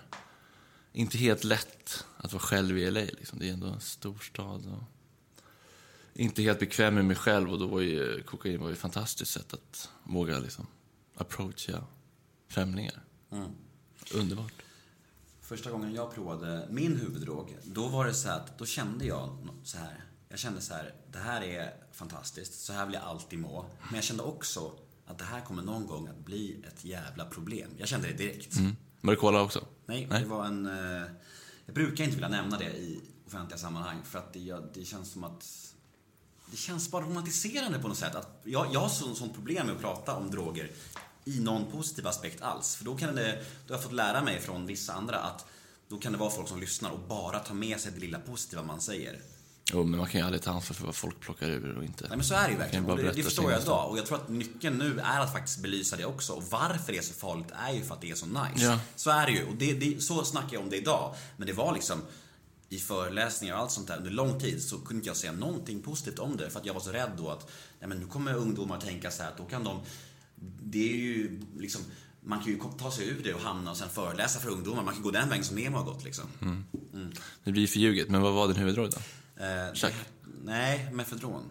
Inte helt lätt att vara själv i LA liksom. Det är ändå en storstad och inte helt bekväm med mig själv och då var ju kokain var ju ett fantastiskt sätt att våga liksom approacha främlingar. Underbart. Första gången jag provade min huvuddrog, då var det så att då kände jag så här. Jag kände så här, det här är fantastiskt, så här vill jag alltid må. Men jag kände också att det här kommer någon gång att bli ett jävla problem. Jag kände det direkt. Var det cola också? Nej, Nej. det var en... Jag brukar inte vilja nämna det i offentliga sammanhang för att det, det känns som att... Det känns bara romantiserande på något sätt. Att jag, jag har så, sånt problem med att prata om droger i någon positiv aspekt alls. För då kan det, då har jag fått lära mig från vissa andra att då kan det vara folk som lyssnar och bara tar med sig det lilla positiva man säger. Jo, men man kan ju aldrig ta ansvar för vad folk plockar ur och inte. Nej men så är det ju verkligen. Och det, det förstår jag idag. Och jag tror att nyckeln nu är att faktiskt belysa det också. Och varför det är så farligt är ju för att det är så nice. Ja. Så är det ju. Och det, det, så snackar jag om det idag. Men det var liksom i föreläsningar och allt sånt där under lång tid så kunde inte jag säga någonting positivt om det. För att jag var så rädd då att nej, men nu kommer ungdomar tänka så här att då kan de... Det är ju liksom... Man kan ju ta sig ur det och hamna och sen föreläsa för ungdomar. Man kan gå den vägen som Nemo har gått liksom. Det blir för ljuget. Men vad var din huvuddrog då? Eh. Nej, mefedron.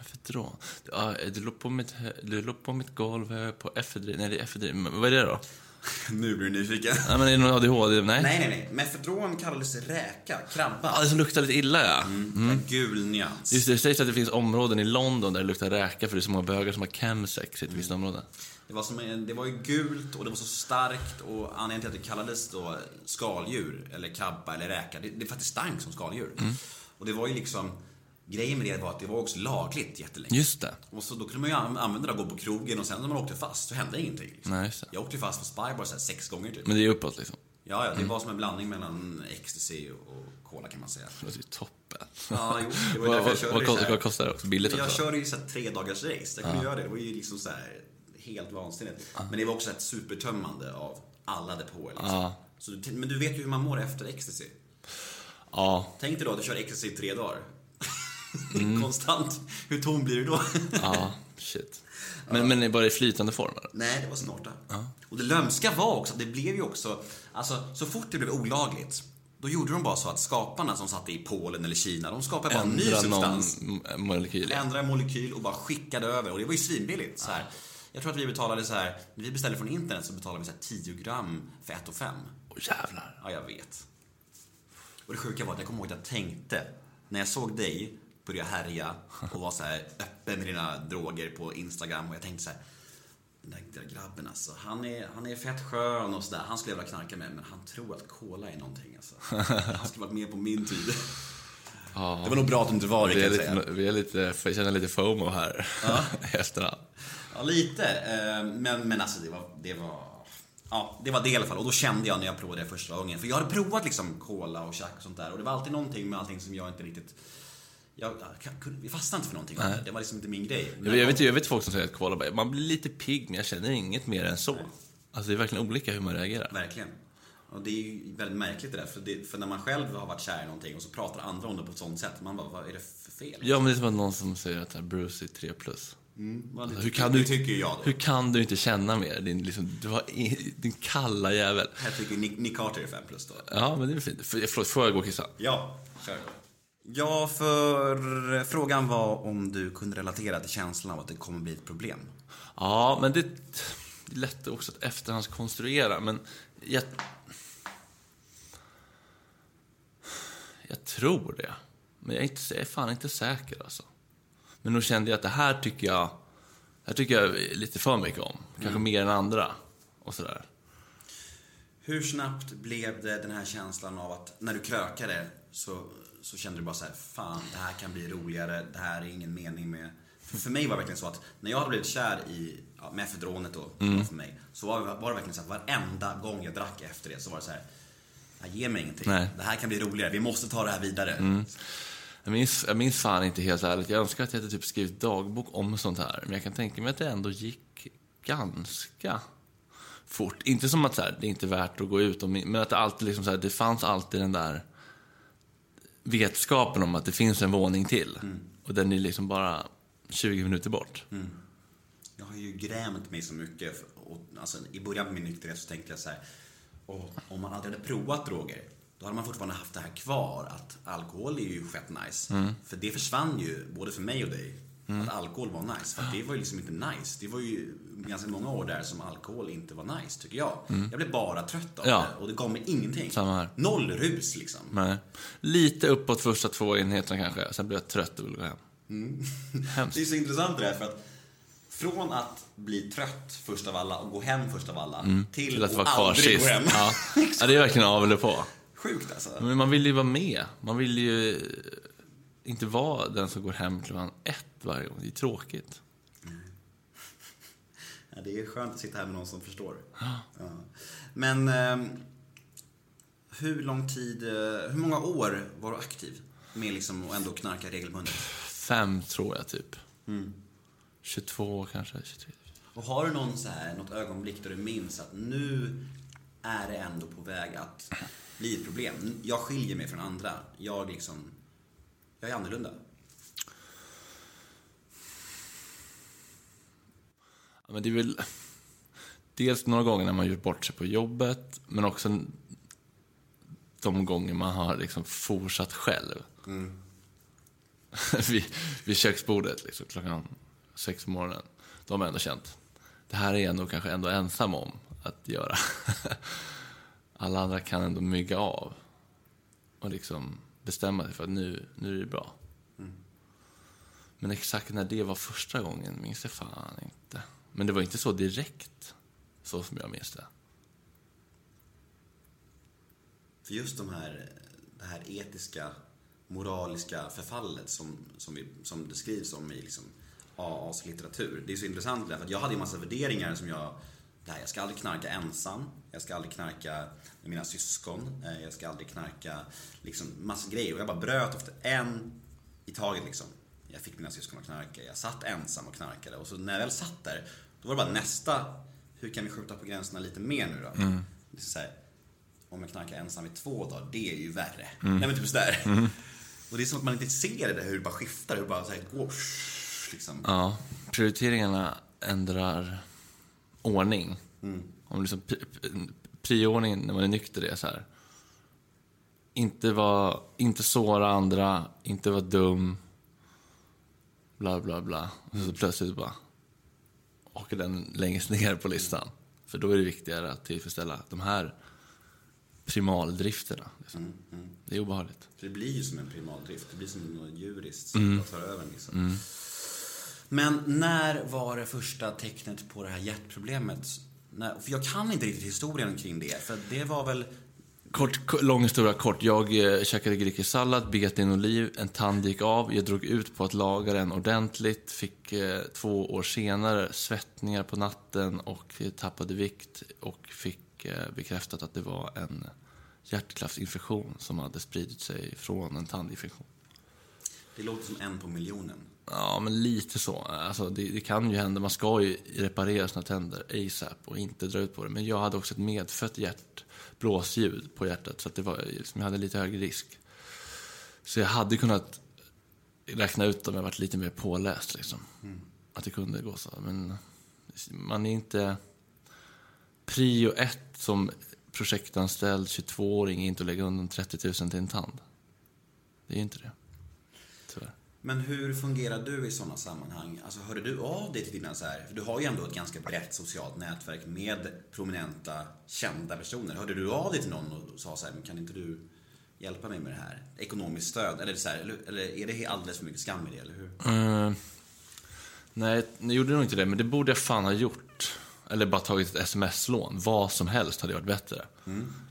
Efedron? Ja, du låg på mitt, du låg på mitt golv eh, på efedrin. Nej, det är efedrin. Men Vad är det då? <laughs> nu blir du nyfiken. Nej, men är det någon ADHD? Nej. Nej, nej, nej. Mefedron kallades räka, krabba. Ja, det som luktar lite illa, ja. En gul nyans. Just det, det sägs att det finns områden i London där det luktar räka för det är så många bögar som har chemsex i ett visst område. Det var, som en, det var ju gult och det var så starkt och anledningen till att det kallades då skaldjur, eller krabba eller räka, det, det är för att det stank som skaldjur. Och det var ju liksom, grejen med det var att det var också lagligt jättelänge. Just det. Och så då kunde man ju an- använda det och gå på krogen och sen när man åkte fast så hände ingenting. Liksom. Nej. Jag åkte fast för spybar så här sex gånger typ. Men det är uppåt liksom. Ja, ja, det var som en blandning mellan ecstasy och, cola kan man säga. Det låter ju toppen. Ja, jo, det var vad, <laughs> därför jag vad, körde vad, kostar, här. vad kostar det också? Billigt Jag också? körde ju så här tre dagars race. Jag kunde göra det. Det var ju liksom så här helt vansinnigt. Men det var också ett supertömmande av alla depåer. Liksom. Ja. Så, men du vet ju hur man mår efter ecstasy. Ja, Tänk dig då att du kör ecstasy i tre dagar. <laughs> Mm. Konstant. Hur tom blir du då? ja, shit. Men, men är bara i flytande form? Nej, det var snorta. Och det lömska var också att det blev ju också, alltså så fort det blev olagligt, då gjorde de bara så att skaparna som satt i Polen eller Kina, de skapade bara en ny substans. molekyl? ja. ändra en molekyl och bara skickade över. Och det var ju svinbilligt. Så här. Jag tror att vi betalade så här, när vi beställde från internet så betalade vi så här 10 gram för 1 och 5. Åh jävlar. Ja, jag vet. Och det sjuka var att jag kommer ihåg att jag tänkte, när jag såg dig börja härja och vara så här öppen med dina droger på Instagram och jag tänkte så här, den där, grabben alltså, han är, han är fett skön och sådär. Han skulle jag vilja knarka med, men han tror att cola är någonting alltså. Han skulle varit med på min tid. Det var nog bra att du inte var det kan jag säga. lite, vi är lite, jag känner lite FOMO här <laughs> i efterhand. Ja, lite. Eh, Men, men alltså det var, det var... Ja, det var det i alla fall. Och då kände jag när jag provade det första gången. För jag hade provat liksom cola och tjack och sånt där. Och det var alltid någonting med allting som jag inte riktigt... Jag, jag, fastnade inte för någonting av det. Var liksom inte min grej. Jag, jag, vet, jag vet folk som säger att cola man blir lite pigg men jag känner inget mer än så. Alltså det är verkligen olika hur man reagerar. Verkligen. Och det är ju väldigt märkligt det där. För, det, för när man själv har varit kär i någonting och så pratar andra om det på ett sånt sätt. Man bara, vad är det för fel? Ja men det är som att någon som säger att Bruce är 3 plus. Det, Hur kan du, tycker jag då. Hur kan du inte känna mer? Din, liksom, du har i, din kalla jävel. Jag tycker Nick, Nick Carter är 5 plus då. Ja, men det är fint. För, förlåt, får jag gå och kissa? Ja, kör. Ja, för frågan var om du kunde relatera till känslan av att det kommer bli ett problem. Ja, men det, det är lätt också att efterhandskonstruera, men jag... Jag tror det. Men jag är, inte, jag är fan inte säker alltså. Men nog kände jag att det här tycker jag... Här tycker jag lite för mycket om. Kanske mer än andra. Och sådär. Hur snabbt blev det den här känslan av att när du krökade så, så kände du bara så här, fan det här kan bli roligare, det här är ingen mening med. För, för mig var det verkligen så att när jag hade blivit kär i ja, mefedronet då, för mig, så var, var det verkligen så att varenda gång jag drack efter det så var det så här, "Ja, ge mig ingenting. Nej. Det här kan bli roligare, vi måste ta det här vidare. Jag minns, jag minns fan inte helt ärligt. Jag önskar att jag hade typ skrivit dagbok om sånt här. Men jag kan tänka mig att det ändå gick ganska fort. Inte som att så här, det är inte värt att gå ut, och, men att det alltid liksom så här, det fanns alltid den där vetskapen om att det finns en våning till. Och den är liksom bara 20 minuter bort. Jag har ju grämt mig så mycket. för- Och, alltså, I början på min nykterhet så tänkte jag så här. "Åh, om man aldrig hade provat droger, då hade man fortfarande haft det här kvar. Att alkohol är ju fett nice. För det försvann ju, både för mig och dig. Att alkohol var nice. För att det var ju liksom inte nice. Det var ju ganska många år där som alkohol inte var nice, tycker jag. Jag blev bara trött av Ja. det. Och det gav mig ingenting. Samma här. Noll rus liksom. Nej. Lite uppåt första två enheterna kanske. Sen blev jag trött och ville gå hem. <laughs> Det är så intressant det där för att Från att bli trött först av alla och gå hem först av alla till, Mm. Till att vara att kvar aldrig gå hem. Ja. <laughs> ja, det är verkligen av eller på. Sjukt alltså. Men man vill ju vara med. Man vill ju inte vara den som går hem klockan ett varje gång. Det är tråkigt. Ja, det är skönt att sitta här med någon som förstår. Ja. Men ehm, hur lång tid, eh, hur många år var du aktiv med liksom att ändå knarka regelbundet? Fem tror jag typ. 22 kanske, 23. Och har du någon så här, något ögonblick där du minns att nu är det ändå på väg att bli ett problem? Jag skiljer mig från andra. Jag liksom, jag är annorlunda. Ja, men det är väl dels några gånger när man gjort bort sig på jobbet, men också de gånger man har liksom fortsatt själv. <laughs> vid, vid köksbordet liksom, klockan sex på morgonen. De har ändå känt, det här är jag nog kanske ändå ensam om att göra. <laughs> Alla andra kan ändå mygga av och liksom bestämma sig för att nu, nu är det bra. Men exakt när det var första gången minns jag fan inte. Men det var inte så direkt, så som jag minns det. För just de här, det här etiska, moraliska förfallet som, som, vi, som det skrivs om i liksom AAs litteratur. Det är så intressant därför att jag hade ju massa värderingar som jag här, jag ska aldrig knarka ensam, jag ska aldrig knarka med mina syskon, eh, jag ska aldrig knarka liksom massa grejer. Och jag bara bröt efter en i taget liksom. Jag fick mina syskon att knarka, jag satt ensam och knarkade. Och så när jag väl satt där, då var det bara nästa, hur kan vi skjuta på gränserna lite mer nu då? Är så här, om jag knarkar ensam i två dagar, det är ju värre. Nej men typ sådär. Och det är som att man inte ser det där, hur det bara skiftar, hur det bara så här går. Liksom. Ja, prioriteringarna ändrar ordning. Om liksom pri- pri- prioordningen när man är nykter är så här. Inte, vara, inte såra andra, inte vara dum. Bla, bla, bla. Och så plötsligt bara åker den längst ner på listan. För då är det viktigare att tillfredsställa de här primaldrifterna. Liksom. Det är obehagligt. För det blir ju som en primaldrift, det blir som något djuriskt som bara tar över liksom. Men när var det första tecknet på det här hjärtproblemet? När, för jag kan inte riktigt historien kring det, för det var väl Kort, lång historia kort. Jag eh, käkade grekisk sallad, bet i en oliv, en tand gick av. Jag drog ut på att laga den ordentligt. Fick eh, två år senare svettningar på natten och eh, tappade vikt. Och fick eh, bekräftat att det var en hjärtklaffsinfektion som hade spridit sig från en tandinfektion. Det låter som en på miljonen. Ja, men lite så. Alltså, det, det kan ju hända. Man ska ju reparera sina tänder ASAP och inte dra ut på det. Men jag hade också ett medfött hjärtblåsljud på hjärtat så att det var, liksom, jag hade lite högre risk. Så jag hade kunnat räkna ut om jag varit lite mer påläst. Liksom. Att det kunde gå så. Men man är inte... Prio ett som projektanställd 22-åring är inte att lägga undan 30 000 till en tand. Det är ju inte det. Men hur fungerar du i sådana sammanhang? Alltså hörde du av dig till dina så här, för du har ju ändå ett ganska brett socialt nätverk med prominenta, kända personer. Hörde du av dig till någon och sa så här, men kan inte du hjälpa mig med det här? Ekonomiskt stöd? Eller, så här, eller, eller är det alldeles för mycket skam i det, eller hur? Eh, nej, jag gjorde nog inte det, men det borde jag fan ha gjort. Eller bara tagit ett sms-lån. Vad som helst hade varit bättre.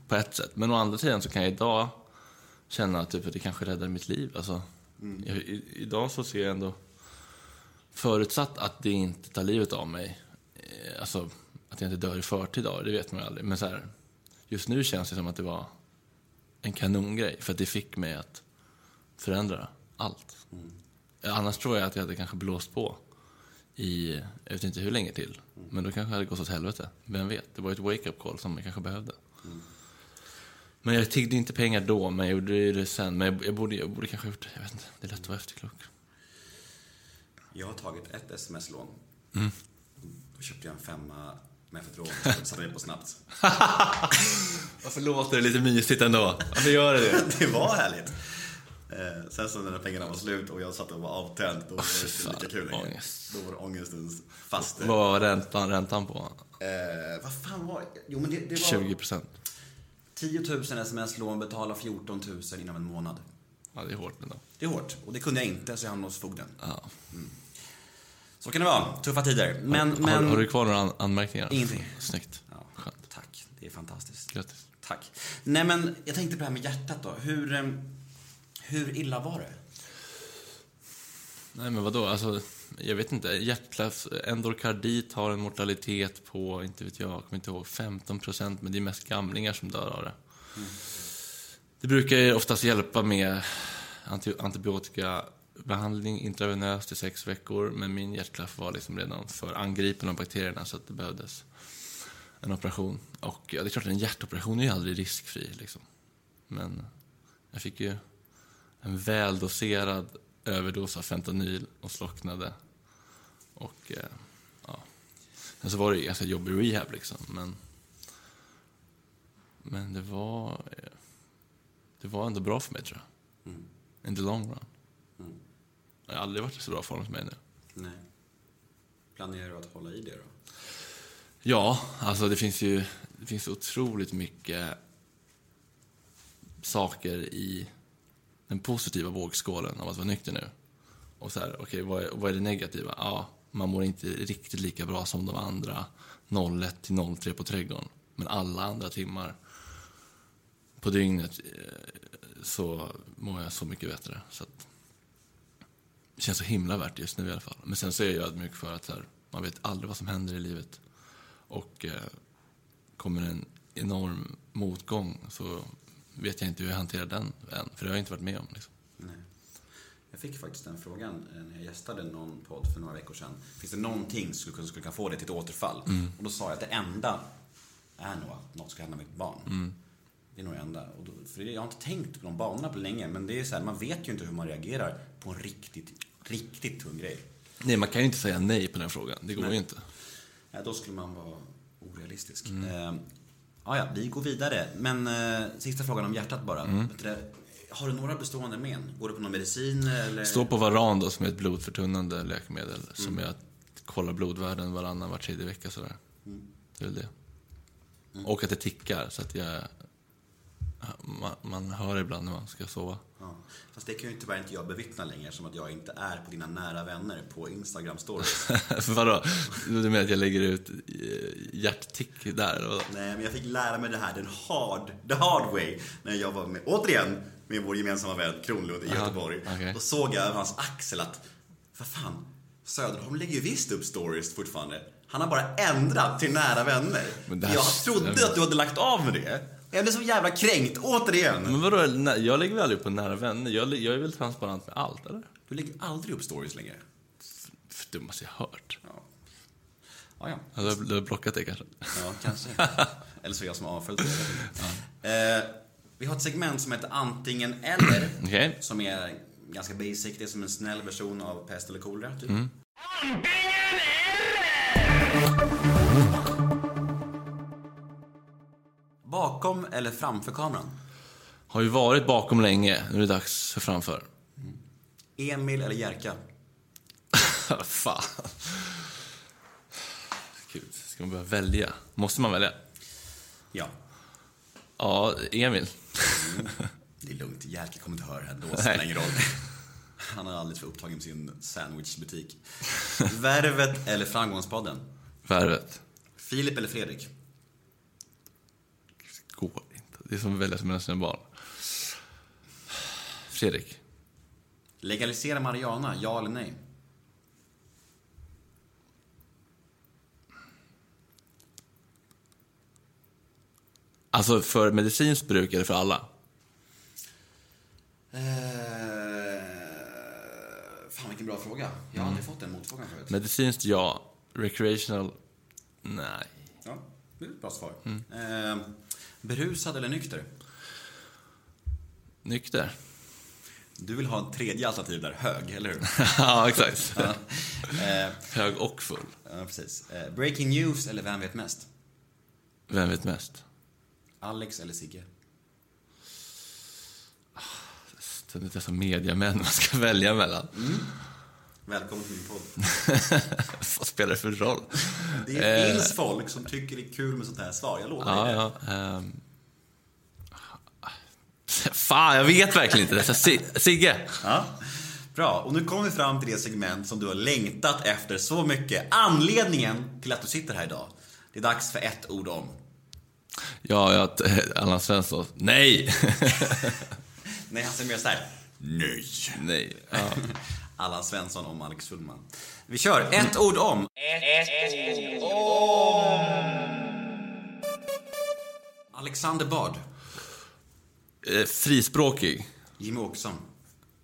På ett sätt. Men å andra sidan så kan jag idag känna att typ, det kanske räddar mitt liv. Alltså, jag, i, idag så ser jag ändå, förutsatt att det inte tar livet av mig, eh, alltså att jag inte dör i förtid av det, det vet man ju aldrig. Men så här, just nu känns det som att det var en kanongrej. För att det fick mig att förändra allt. Annars tror jag att jag hade kanske blåst på i, jag vet inte hur länge till. Men då kanske jag hade gått åt helvete. Vem vet? Det var ett wake-up call som jag kanske behövde. Men jag tiggde inte pengar då, men jag gjorde det sen. Men jag, jag, borde, jag borde kanske ha gjort det. Jag vet inte. Det är lätt att vara efterklok. Jag har tagit ett sms-lån. Mm. Då köpte jag en femma Mefedron och satte det på snabbt. <laughs> Varför låter det lite mysigt ändå? Varför gör det det? <laughs> det var härligt. Eh, sen så när pengarna var slut och jag satt och var avtänd, då var det inte lika kul längre. Då var det ångestens faste. Vad var räntan, räntan på? Eh, vad fan var det? Jo men det, det var 20 procent. 10 000 sms-lån, betala 14 000 inom en månad. Ja, det är hårt ändå. Det är hårt och det kunde jag inte så jag hamnade hos fogden. Ja. Så kan det vara. Tuffa tider. Men, har, men... har du kvar några an- anmärkningar? Ingenting. Snyggt. Ja, Skönt. tack. Det är fantastiskt. Grattis. Tack. Nej, men jag tänkte på det här med hjärtat då. Hur, eh, hur illa var det? Nej, men vadå? Alltså, jag vet inte. Hjärtklaff, endokardit har en mortalitet på, inte vet jag, jag kommer inte ihåg, 15 procent, men det är mest gamlingar som dör av det. Det brukar ju oftast hjälpa med anti- antibiotikabehandling intravenöst i sex veckor, men min hjärtklaff var liksom redan för angripen av bakterierna så att det behövdes en operation. Och ja, det är klart, en hjärtoperation är ju aldrig riskfri liksom. Men jag fick ju en väldoserad överdos av fentanyl och slocknade. Och eh, ja, sen så var det ganska jobbig rehab liksom, men men det var eh, det var ändå bra för mig tror jag. In the long run. Jag har aldrig varit i så bra form som mig nu. Nej. Planerar du att hålla i det då? Ja, alltså det finns ju det finns otroligt mycket saker i den positiva vågskålen av att vara nykter nu. Och så här, okej, vad, är, vad är det negativa? Ja, man mår inte riktigt lika bra som de andra 01 till 03 på Trädgården. Men alla andra timmar på dygnet eh, så mår jag så mycket bättre. Så att, det känns så himla värt just nu i alla fall. Men sen så är jag ödmjuk för att här, man vet aldrig vad som händer i livet. Och eh, kommer en enorm motgång så vet jag inte hur jag hanterar den än. För det har jag inte varit med om. Liksom. Nej. Jag fick faktiskt den frågan eh, när jag gästade någon podd för några veckor sedan. Finns det någonting som skulle, kunna få dig till ett återfall? Och då sa jag att det enda är nog att något ska hända med ett barn. Det är nog det enda. Och då, för jag har inte tänkt på de banorna på länge, men det är så här, man vet ju inte hur man reagerar på en riktigt, riktigt tung grej. Nej, man kan ju inte säga nej på den frågan. Det går ju inte. Ja, då skulle man vara orealistisk. Eh, ja, ja, vi går vidare. Men eh, sista frågan om hjärtat bara. Det, Har du några bestående men? Går du på någon medicin eller? Stå på Varan då, som är ett blodförtunnande läkemedel. Som är att kolla blodvärden varannan, var tredje vecka sådär. Det är väl det. Och att det tickar, så att jag... Man, man hör ibland när man ska sova. Ja. Fast det kan ju tyvärr inte jag bevittna längre som att jag inte är på dina nära vänner på Instagram stories. <laughs> Vadå? Du menar att jag lägger ut eh, hjärttick där? eller vadå? Nej, men jag fick lära mig det här den hard, the hard way när jag var med, återigen, med vår gemensamma vän Kronlund i Göteborg. okej. Då såg jag över hans axel att, vad fan, Söderholm lägger ju visst upp stories fortfarande. Han har bara ändrat till nära vänner. Här Jag trodde att du hade lagt av med det. Jag blev så jävla kränkt, återigen. Men vadå, jag lägger väl aldrig på nära vänner? Jag, jag är väl transparent med allt, eller? Du lägger aldrig upp stories längre. För dummaste jag hört. Ja, ja. ja. Ja, Du har, blockat det kanske? Ja, kanske. <laughs> Eller så är jag som har avföljt det. Eh, vi har ett segment som heter antingen eller. <clears throat> Okej. Som är ganska basic. Det är som en snäll version av pest eller kolera, typ. Bakom eller framför kameran? Har ju varit bakom länge, nu är det dags för framför. Emil eller Jerka? <laughs> Fan. Gud, ska man börja välja? Måste man välja? Ja. Ja, Emil. Det är lugnt, Jerka kommer inte höra det här då, det spelar ingen roll. Han är alldeles för upptagen med sin sandwichbutik. Värvet eller Framgångspodden? Värvet. Filip eller Fredrik? Går inte. Det är som att välja mellan sina barn. Fredrik. Legalisera marijuana, ja eller nej? Alltså för medicinskt bruk eller för alla? Eh, fan vilken bra fråga. Jag har aldrig fått den motfrågan förut. Medicinskt ja. Recreational nej. Ja, det är ett bra svar. Eh, berusad eller nykter? Nykter. Du vill ha en tredje alternativ där, hög, eller hur? <laughs> ja, exakt. <laughs> eh, Hög och full. ja, precis. Eh, breaking news eller Vem vet mest? Vem vet mest? Alex eller Sigge? Ständigt dessa mediamän man ska välja mellan. Välkommen till min podd. <laughs> Vad spelar det för roll? Det Eh. finns folk som tycker det är kul med sånt här svar, jag lovar Ja, dig det. ja. ehm. <laughs> Fan, jag vet verkligen inte. Sigge. Ja. Bra, och nu kommer vi fram till det segment som du har längtat efter så mycket. Anledningen till att du sitter här idag. Det är dags för ett ord om. Ja, jag, Allan Svensson. Nej! <laughs> Nej, han säger mer såhär. Nej. Nej. Ja. <laughs> Allan Svensson om Alex Schulman. Vi kör. Ett ord om. Alexander Bard. Eh, frispråkig. Jimmy Åkesson.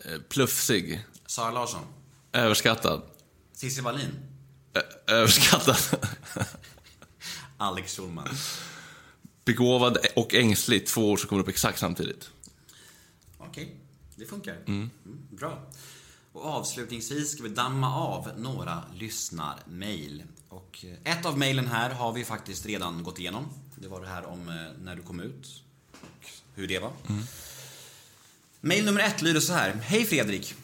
Eh, plufsig. Sara Larsson. Överskattad. Cissi Wallin. Ö- överskattad. <laughs> Alex Schulman. Begåvad och ängslig. Två ord som kommer upp exakt samtidigt. Okej, det funkar. Mm, bra. Och avslutningsvis ska vi damma av några lyssnarmail. Och eh, ett av mailen här har vi faktiskt redan gått igenom. Det var det här om eh, när du kom ut och hur det var. Mail nummer ett lyder så här. Hej Fredrik.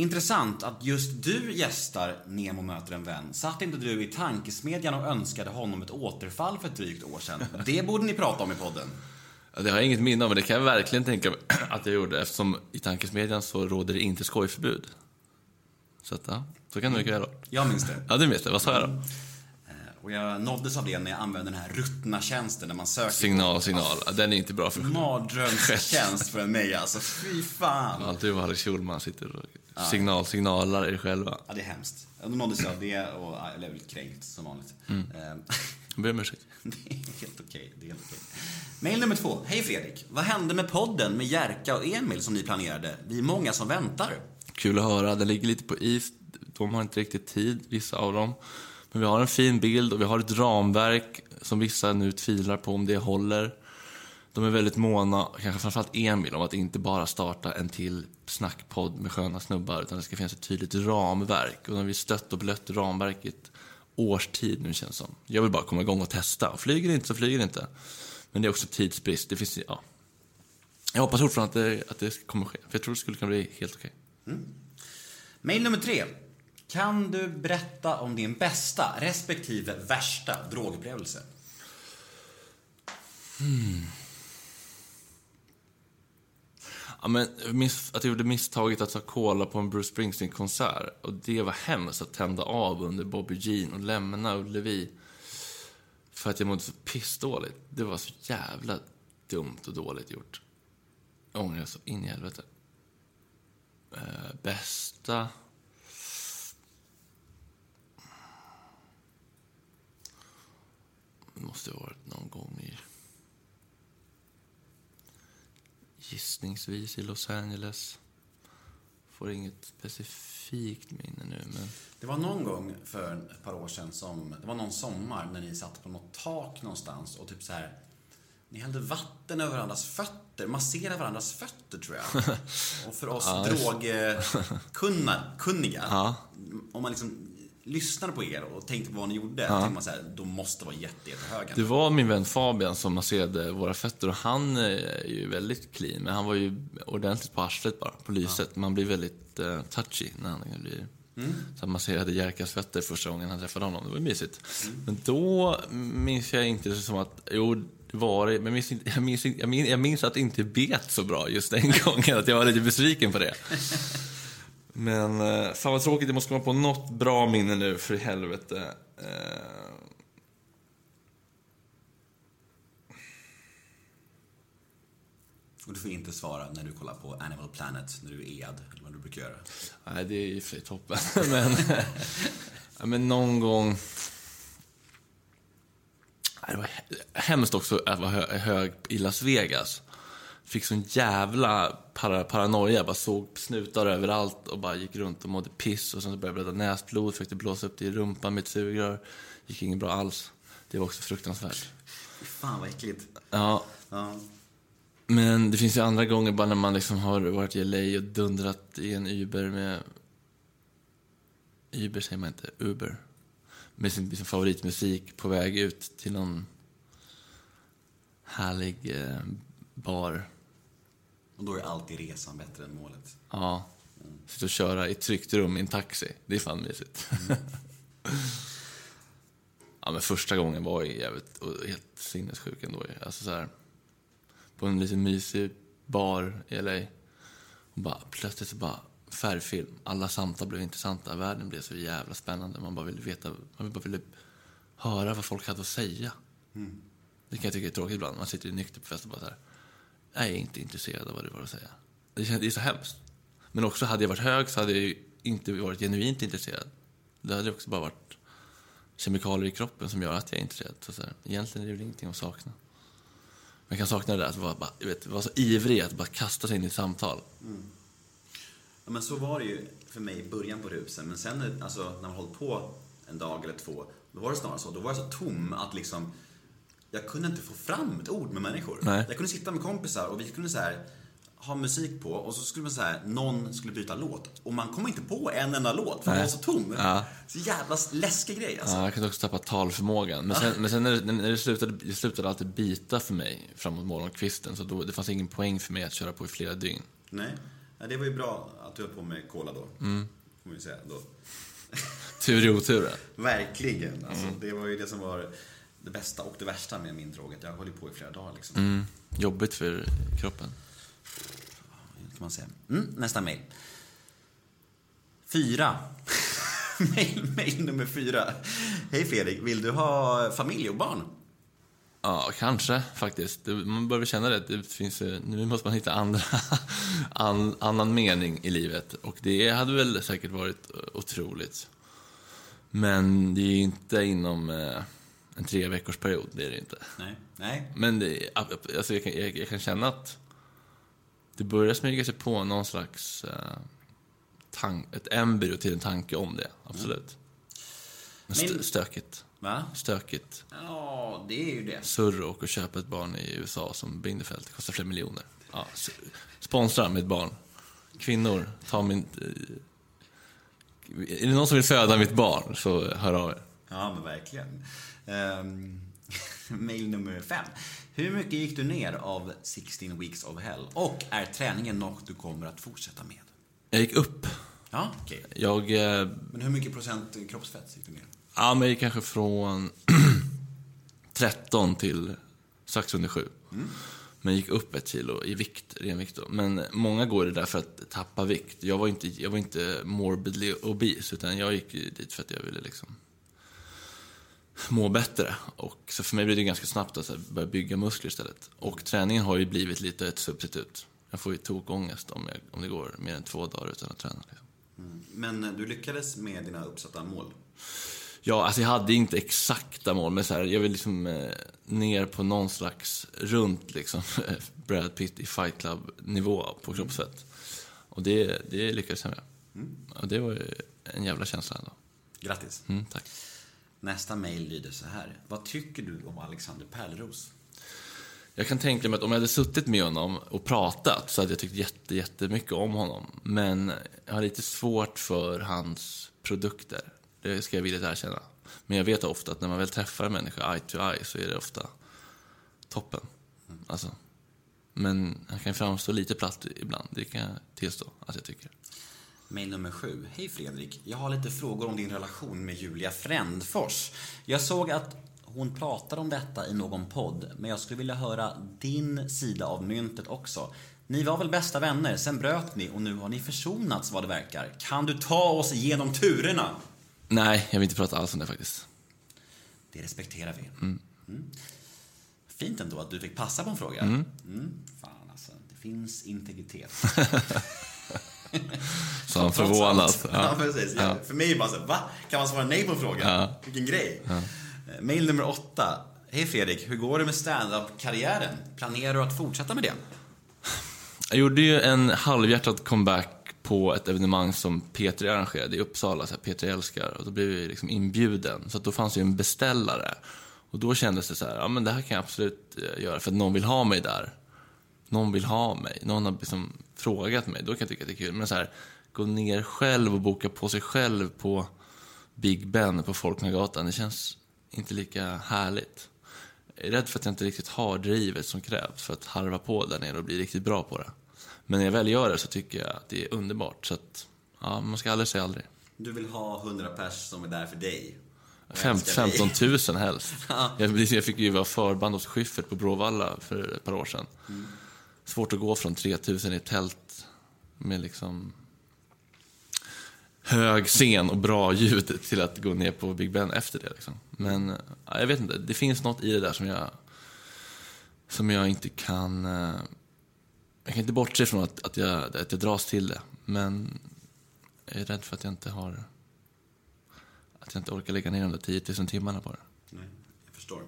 Intressant att just du gästar Nemo möter en vän. Satt inte du i tankesmedjan och önskade honom ett återfall för ett drygt år sedan? <laughs> Det borde ni prata om i podden. Ja, det har jag inget minne av, men det kan jag verkligen tänka mig <clears throat> att jag gjorde eftersom i tankesmedjan så råder det inte skojförbud. Så att, ja, så kan det mycket väl vara. Jag minns det. Ja, du minns det. Vad sa jag då? Och jag nåddes av det när jag använde den här ruttna tjänsten där man söker Signal, signal. Ja, den är inte bra för Mardrömstjänst för mig alltså. Fy fan. Allt du och Alex Schulman sitter och signal, signalar er själva. Ja, det är hemskt. Jag nåddes av det och ja, jag blev lite kränkt som vanligt. Eh, Jag ber om ursäkt. <laughs> Det är helt okej. Okej. Mail nummer två. Hej Fredrik. Vad hände med podden med Jerka och Emil som ni planerade? Vi är många som väntar. Kul att höra. Den ligger lite på is. De har inte riktigt tid, vissa av dem. Men vi har en fin bild och vi har ett ramverk som vissa nu tvivlar på om det håller. De är väldigt måna, kanske framförallt Emil, om att inte bara starta en till snackpodd med sköna snubbar, utan det ska finnas ett tydligt ramverk. Och när vi stött och blött ramverket års tid nu känns som. Jag vill bara komma igång och testa. Flyger det inte så flyger det inte. Men det är också tidsbrist. Det finns, ja. Jag hoppas fortfarande att det, att det kommer ske. För jag tror det skulle kunna bli helt okej. Mm. Mail nummer tre. Kan du berätta om din bästa respektive värsta drogupplevelse? Hmm. Ja, men att jag gjorde misstaget att ta cola på en Bruce Springsteen-konsert. Och det var hemskt att tända av under Bobby Jean och lämna Ullevi. För att jag mådde så pissdåligt. Det var så jävla dumt och dåligt gjort. Jag ångrar så in i helvete. Äh, bästa... Det måste ha varit någon gång i gissningsvis i Los Angeles. Får inget specifikt minne nu, men... Det var någon gång för ett par år sedan som, det var någon sommar när ni satt på något tak någonstans och typ så här ni hällde vatten över varandras fötter, masserade varandras fötter tror jag. <laughs> Och för oss drogkunniga, om man liksom lyssnade på er och tänkte på vad ni gjorde, ja. tänkte man så här, de måste vara jätte, jättehöga. Det var min vän Fabian som masserade våra fötter och han är ju väldigt clean, men han var ju ordentligt på arslet bara, på lyset. Man blir väldigt uh, touchy när han blir... Mm. Så han masserade Jerkas fötter första gången han träffade honom. Det var mysigt. Mm. Men då minns jag inte som att, jo, var det, men jag minns, inte, jag, minns, jag, minns, jag minns att det inte bet så bra just den <laughs> gången, att jag var lite besviken på det. Men eh, fan vad tråkigt, jag måste komma på något bra minne nu, för i helvete. Eh, Och du får inte svara när du kollar på Animal Planet, när du är ed, eller vad du brukar göra. Nej, det är ju för toppen. <laughs> men, ja, men någon gång... Det var hemskt också att vara hög i Las Vegas. Fick sån jävla para, paranoia. Bara såg snutar överallt och bara gick runt och mådde piss. Och sen började jag blöda näsblod. Försökte blåsa upp det i rumpan med ett sugrör. Gick inget bra alls. Det var också fruktansvärt. Fan vad äckligt. Ja. ja. Men det finns ju andra gånger bara när man liksom har varit i LA och dundrat i en Uber med... Uber säger man inte, Uber. Med sin, sin favoritmusik på väg ut till någon härlig eh, bar. Och då är alltid resan bättre än målet. Ja. Sitta och köra i ett tryggt rum i en taxi. Det är fan mysigt. Mm. ja, men första gången var ju jävligt, helt sinnessjuk ändå. Alltså så här, på en lite mysig bar i LA. Och bara, plötsligt så bara färgfilm. Alla samtal blev intressanta. Världen blev så jävla spännande. Man bara ville veta, man bara ville höra vad folk hade att säga. Det kan jag tycka är tråkigt ibland. Man sitter i nykter på fest och bara så här. Jag är inte intresserad av vad du har att säga. Det, är så hemskt. Men också, hade jag varit hög så hade jag inte varit genuint intresserad. Det hade också bara varit kemikalier i kroppen som gör att jag är intresserad. Så så här, egentligen är det väl ingenting att sakna. Man kan sakna det där att vara, bara, jag vet, vara så ivrig att bara kasta sig in i ett samtal. Mm. Ja, men så var det ju för mig i början på rusen. Men sen alltså, när man hållit på en dag eller två, då var det snarare så. Då var jag så tom att liksom, jag kunde inte få fram ett ord med människor. Nej. Jag kunde sitta med kompisar och vi kunde så här ha musik på och så skulle man så här, någon skulle byta låt och man kom inte på en enda låt för man var så tom. Ja. Så jävla läskig grej alltså. Ja, jag kunde också tappa talförmågan. Men sen, men sen när, det, när det, slutade, det slutade alltid bita för mig framåt morgonkvisten. Så då, det fanns ingen poäng för mig att köra på i flera dygn. Nej. Ja, det var ju bra att du höll på med cola då. Mm. Får man ju säga då. Tur i oturen. <laughs> Verkligen. Alltså, Mm. Det var ju det som var det bästa och det värsta med min drog. Jag höll på i flera dagar liksom. Mm. Jobbigt för kroppen. kan man säga. Mm, nästa mejl. Fyra. <laughs> Mail, mail nummer fyra. Hej Fredrik, vill du ha familj och barn? Ja, kanske faktiskt. Man börjar känna det. det finns, eh, nu måste man hitta andra, <laughs> an, annan mening i livet. Och det hade väl säkert varit otroligt. Men det är ju inte inom eh, en tre veckors period, det är det inte. Nej. Nej. Men det, alltså jag, kan, jag, jag kan känna att det börjar smyga sig på någon slags eh, tank, ett embryo till en tanke om det. Absolut. Men st- Men- stökigt. Va? Stökigt. Ja, det är ju det. Surr och köpa ett barn i USA som Bindefeld. Det kostar flera miljoner. Ja, sponsra mitt barn. Kvinnor, ta min... eh, Är det någon som vill föda mitt barn så hör av er. Ja, men verkligen. Um, <laughs> mail nummer fem. Hur mycket gick du ner av 16 weeks of hell? Och är träningen något du kommer att fortsätta med? Jag gick upp. Ja, okej. Jag... Eh, Men hur mycket procent kroppsfett gick du ner? Ja, men jag gick kanske från <clears throat> 13 till strax under 7. Men gick upp ett kilo i vikt, ren vikt då. Men många går det där för att tappa vikt. Jag var inte, jag var inte morbidly obese, utan jag gick dit för att jag ville liksom må bättre. Och så för mig blev det ganska snabbt att börja bygga muskler istället. Och träningen har ju blivit lite ett substitut. Jag får ju tokångest om, jag, om det går mer än två dagar utan att träna. Liksom. Men eh, du lyckades med dina uppsatta mål? Ja, alltså jag hade inte exakta mål, men så här, jag vill liksom eh, ner på någon slags runt liksom <laughs> Brad Pitt i Fight Club-nivå på kroppsfett. Och det, det lyckades jag med. Och det var ju en jävla känsla ändå. Grattis. Mm, tack. Nästa mail lyder så här. Vad tycker du om Alexander Pärleros? Jag kan tänka mig att om jag hade suttit med honom och pratat så hade jag tyckt jätte, jättemycket om honom. Men jag har lite svårt för hans produkter. Det ska jag villigt erkänna. Men jag vet ofta att när man väl träffar en människa eye to eye så är det ofta toppen. Alltså. Men han kan framstå lite platt ibland, det kan jag tillstå att jag tycker. Mail nummer sju. Hej Fredrik. Jag har lite frågor om din relation med Julia Frändfors. Jag såg att hon pratade om detta i någon podd, men jag skulle vilja höra din sida av myntet också. Ni var väl bästa vänner, sen bröt ni och nu har ni försonats vad det verkar. Kan du ta oss igenom turerna? Nej, jag vill inte prata alls om det faktiskt. Det respekterar vi. Mm. Fint ändå att du fick passa på en fråga. Mm. Fan alltså, det finns integritet. <laughs> Så han förvånad. allt. Ja, precis. Ja. För mig är det bara så va? Kan man svara nej på en fråga? Ja. Vilken grej. Eh, Mail nummer åtta. Hej Fredrik, hur går det med stand-up-karriären? Planerar du att fortsätta med det? Jag gjorde ju en halvhjärtad comeback på ett evenemang som Peter arrangerade i Uppsala, så här, Peter älskar. Och då blev jag liksom inbjuden. Så att då fanns ju en beställare. Och då kändes det så här, ja men det här kan jag absolut eh, göra för att någon vill ha mig där. Någon vill ha mig. Någon har liksom frågat mig. Då kan jag tycka att det är kul. Men så här, gå ner själv och boka på sig själv på Big Ben på Folkungagatan. Det känns inte lika härligt. Jag är rädd för att jag inte riktigt har drivet som krävs för att harva på där nere och bli riktigt bra på det. Men när jag väl gör det så tycker jag att det är underbart. Så att, ja, man ska aldrig säga aldrig. Du vill ha 100 pers som är där för dig. Och Fem, älskar dig. 15 000 helst. jag, jag fick ju vara förband hos Schyffert på Bråvalla för ett par år sedan. Svårt att gå från 3000 i tält med liksom hög scen och bra ljud till att gå ner på Big Ben efter det. Liksom. Men jag vet inte, det finns något i det där som jag, som jag inte kan... Eh, jag kan inte bortse från att, att, jag, att jag dras till det. Men jag är rädd för att jag inte har... Att jag inte orkar lägga ner de där 10 000 timmarna på det. Nej, jag förstår.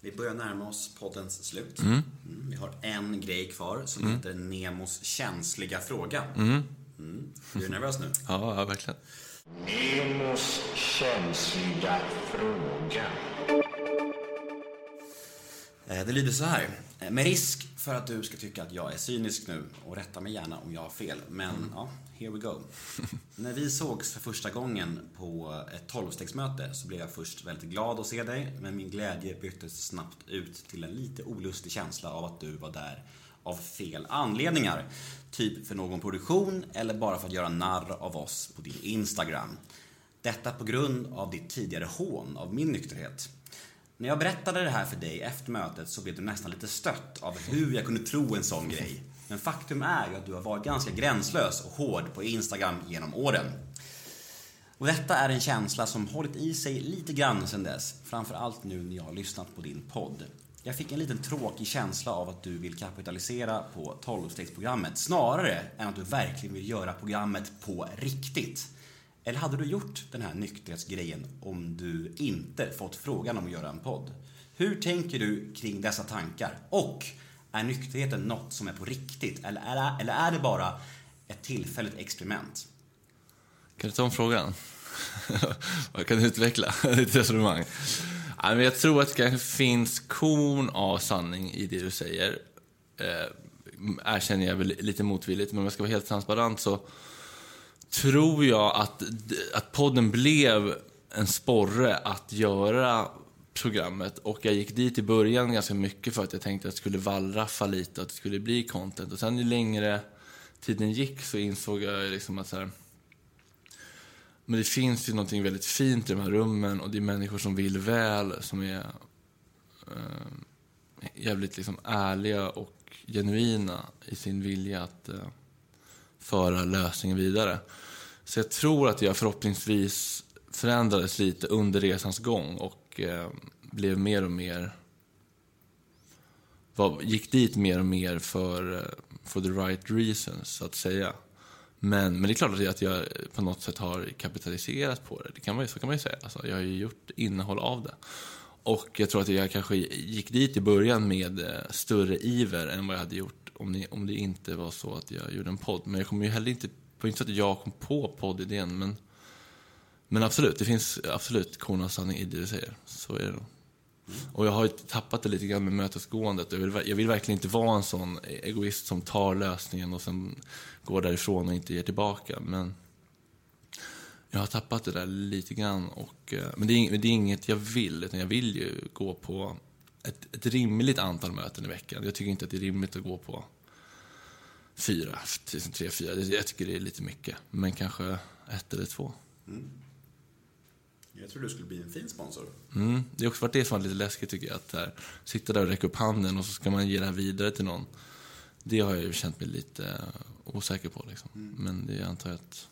Vi börjar närma oss poddens slut. Mm, vi har en grej kvar som heter Nemos känsliga fråga. Mm. Är du nervös nu? <laughs> Ja, ja verkligen. Nemos känsliga fråga. Eh, Det lyder så här. Eh, Med risk för att du ska tycka att jag är cynisk nu och rätta mig gärna om jag har fel. Men ja, here we go. <laughs> När vi sågs för första gången på ett tolvstegsmöte så blev jag först väldigt glad att se dig. Men min glädje byttes snabbt ut till en lite olustig känsla av att du var där av fel anledningar. Typ för någon produktion eller bara för att göra narr av oss på din Instagram. Detta på grund av ditt tidigare hån av min nykterhet. När jag berättade det här för dig efter mötet så blev du nästan lite stött av hur jag kunde tro en sån grej. Men faktum är ju att du har varit ganska gränslös och hård på Instagram genom åren. Och detta är en känsla som hållit i sig lite grann sedan dess. Framförallt nu när jag har lyssnat på din podd. Jag fick en liten tråkig känsla av att du vill kapitalisera på 12-stegsprogrammet snarare än att du verkligen vill göra programmet på riktigt. Eller hade du gjort den här nykterhetsgrejen om du inte fått frågan om att göra en podd? Hur tänker du kring dessa tankar? Och är nykterheten något som är på riktigt eller är det, eller är det bara ett tillfälligt experiment? Kan du ta om frågan? <laughs> Jag kan utveckla <laughs> ditt resonemang. Jag tror att det kanske finns korn av sanning i det du säger. Eh, erkänner jag väl lite motvilligt, men om jag ska vara helt transparent så tror jag att, att podden blev en sporre att göra programmet. Och jag gick dit i början ganska mycket för att jag tänkte att det skulle wallraffa lite att det skulle bli content. Och sen ju längre tiden gick så insåg jag liksom att så här, men det finns ju någonting väldigt fint i de här rummen och det är människor som vill väl, som är eh, jävligt liksom ärliga och genuina i sin vilja att eh, föra lösningen vidare. Så jag tror att jag förhoppningsvis förändrades lite under resans gång och eh, blev mer och mer var, gick dit mer och mer för, eh, for the right reasons, så att säga. Men, men det är klart att jag, att jag på något sätt har kapitaliserat på det. det kan man, så kan man ju säga. Alltså, jag har ju gjort innehåll av det. Och jag tror att jag kanske gick dit i början med eh, större iver än vad jag hade gjort om det, om det inte var så att jag gjorde en podd. Men jag kommer ju heller inte, på inte så att jag kom på poddidén, men, men absolut, det finns absolut korn av sanning i det du säger. Så är det nog. Och jag har ju tappat det lite grann med mötesgåendet. Jag vill, jag vill verkligen inte vara en sån egoist som tar lösningen och sen går därifrån och inte ger tillbaka. Men jag har tappat det där lite grann. Och, eh, men det är, men det är inget jag vill, utan jag vill ju gå på ett, ett rimligt antal möten i veckan. Jag tycker inte att det är rimligt att gå på fyra, tre, fyra. Jag tycker det är lite mycket. Men kanske ett eller två. Jag tror du skulle bli en fin sponsor. Mm. Det har också varit det som lite läskigt tycker jag. Att här, sitta där och räcka upp handen och så ska man ge det här vidare till någon. Det har jag ju känt mig lite osäker på. Liksom. Men det antar jag att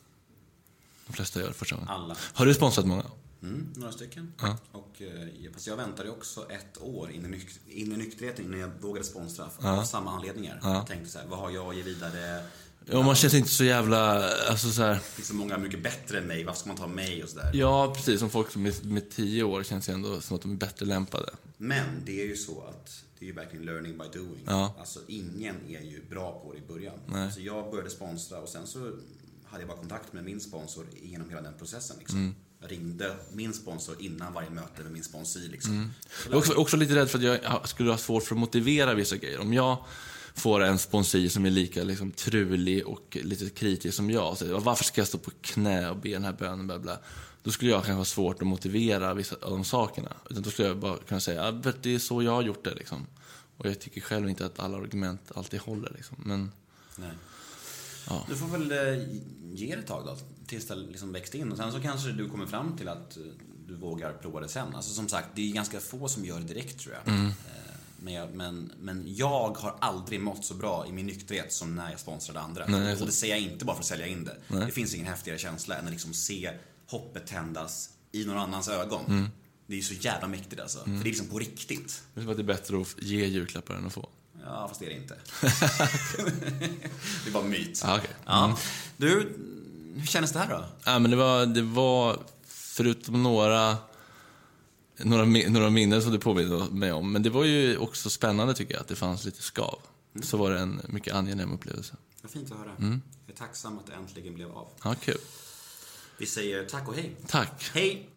de flesta gör första gången. Alla. Har du sponsrat många? Mm, några stycken. Ja. Och, eh, fast jag väntade också ett år in i, nyk- in i nykterheten innan jag vågade sponsra. Av samma anledningar. Jag tänkte så här, vad har jag att ge vidare? Ja, man känns inte så jävla... Alltså så här, Det finns så många mycket bättre än mig, varför ska man ta mig och sådär? ja, precis. Som folk som är med tio år känns ju ändå som att de är bättre lämpade. Men det är ju så att det är ju verkligen learning by doing. Ja. Alltså ingen är ju bra på det i början. Nej. Alltså jag började sponsra och sen så hade jag bara kontakt med min sponsor genom hela den processen. Liksom. Mm. Ringde min sponsor innan varje möte med min sponsor. Liksom. Jag är också, också lite rädd för att jag skulle ha svårt för att motivera vissa grejer. Om jag får en sponsor som är lika liksom, trulig och lite kritisk som jag säger varför ska jag stå på knä och be den här bönen, bla bla. Då skulle jag kanske ha svårt att motivera vissa av de sakerna. Utan då skulle jag bara kunna säga, vet, det är så jag har gjort det liksom. Och jag tycker själv inte att alla argument alltid håller liksom. Men Nej. Ja. Du får väl eh, ge det ett tag då, tills det liksom växt in. Och sen så kanske du kommer fram till att eh, du vågar prova det sen. Alltså som sagt, det är ganska få som gör det direkt tror jag. Mm. Eh, men, jag, men, men jag har aldrig mått så bra i min nykterhet som när jag sponsrade andra. Nej, och det säger jag inte bara för att sälja in det. Det finns ingen häftigare känsla än att liksom se hoppet tändas i någon annans ögon. Mm. Det är ju så jävla mäktigt alltså. För det är liksom på riktigt. Det är bättre att ge julklappar än att få. Ja, fast det är det inte. <laughs> det är bara myt. Ja, okej. Ja. Du, hur kändes det här då? Ja, men det var, det var förutom några, några, några minnen som du påminner mig om, men det var ju också spännande tycker jag, att det fanns lite skav. Så var det en mycket angenäm upplevelse. Vad fint att höra. Jag är tacksam att det äntligen blev av. Ja, kul. Vi säger tack och hej. Tack. Hej!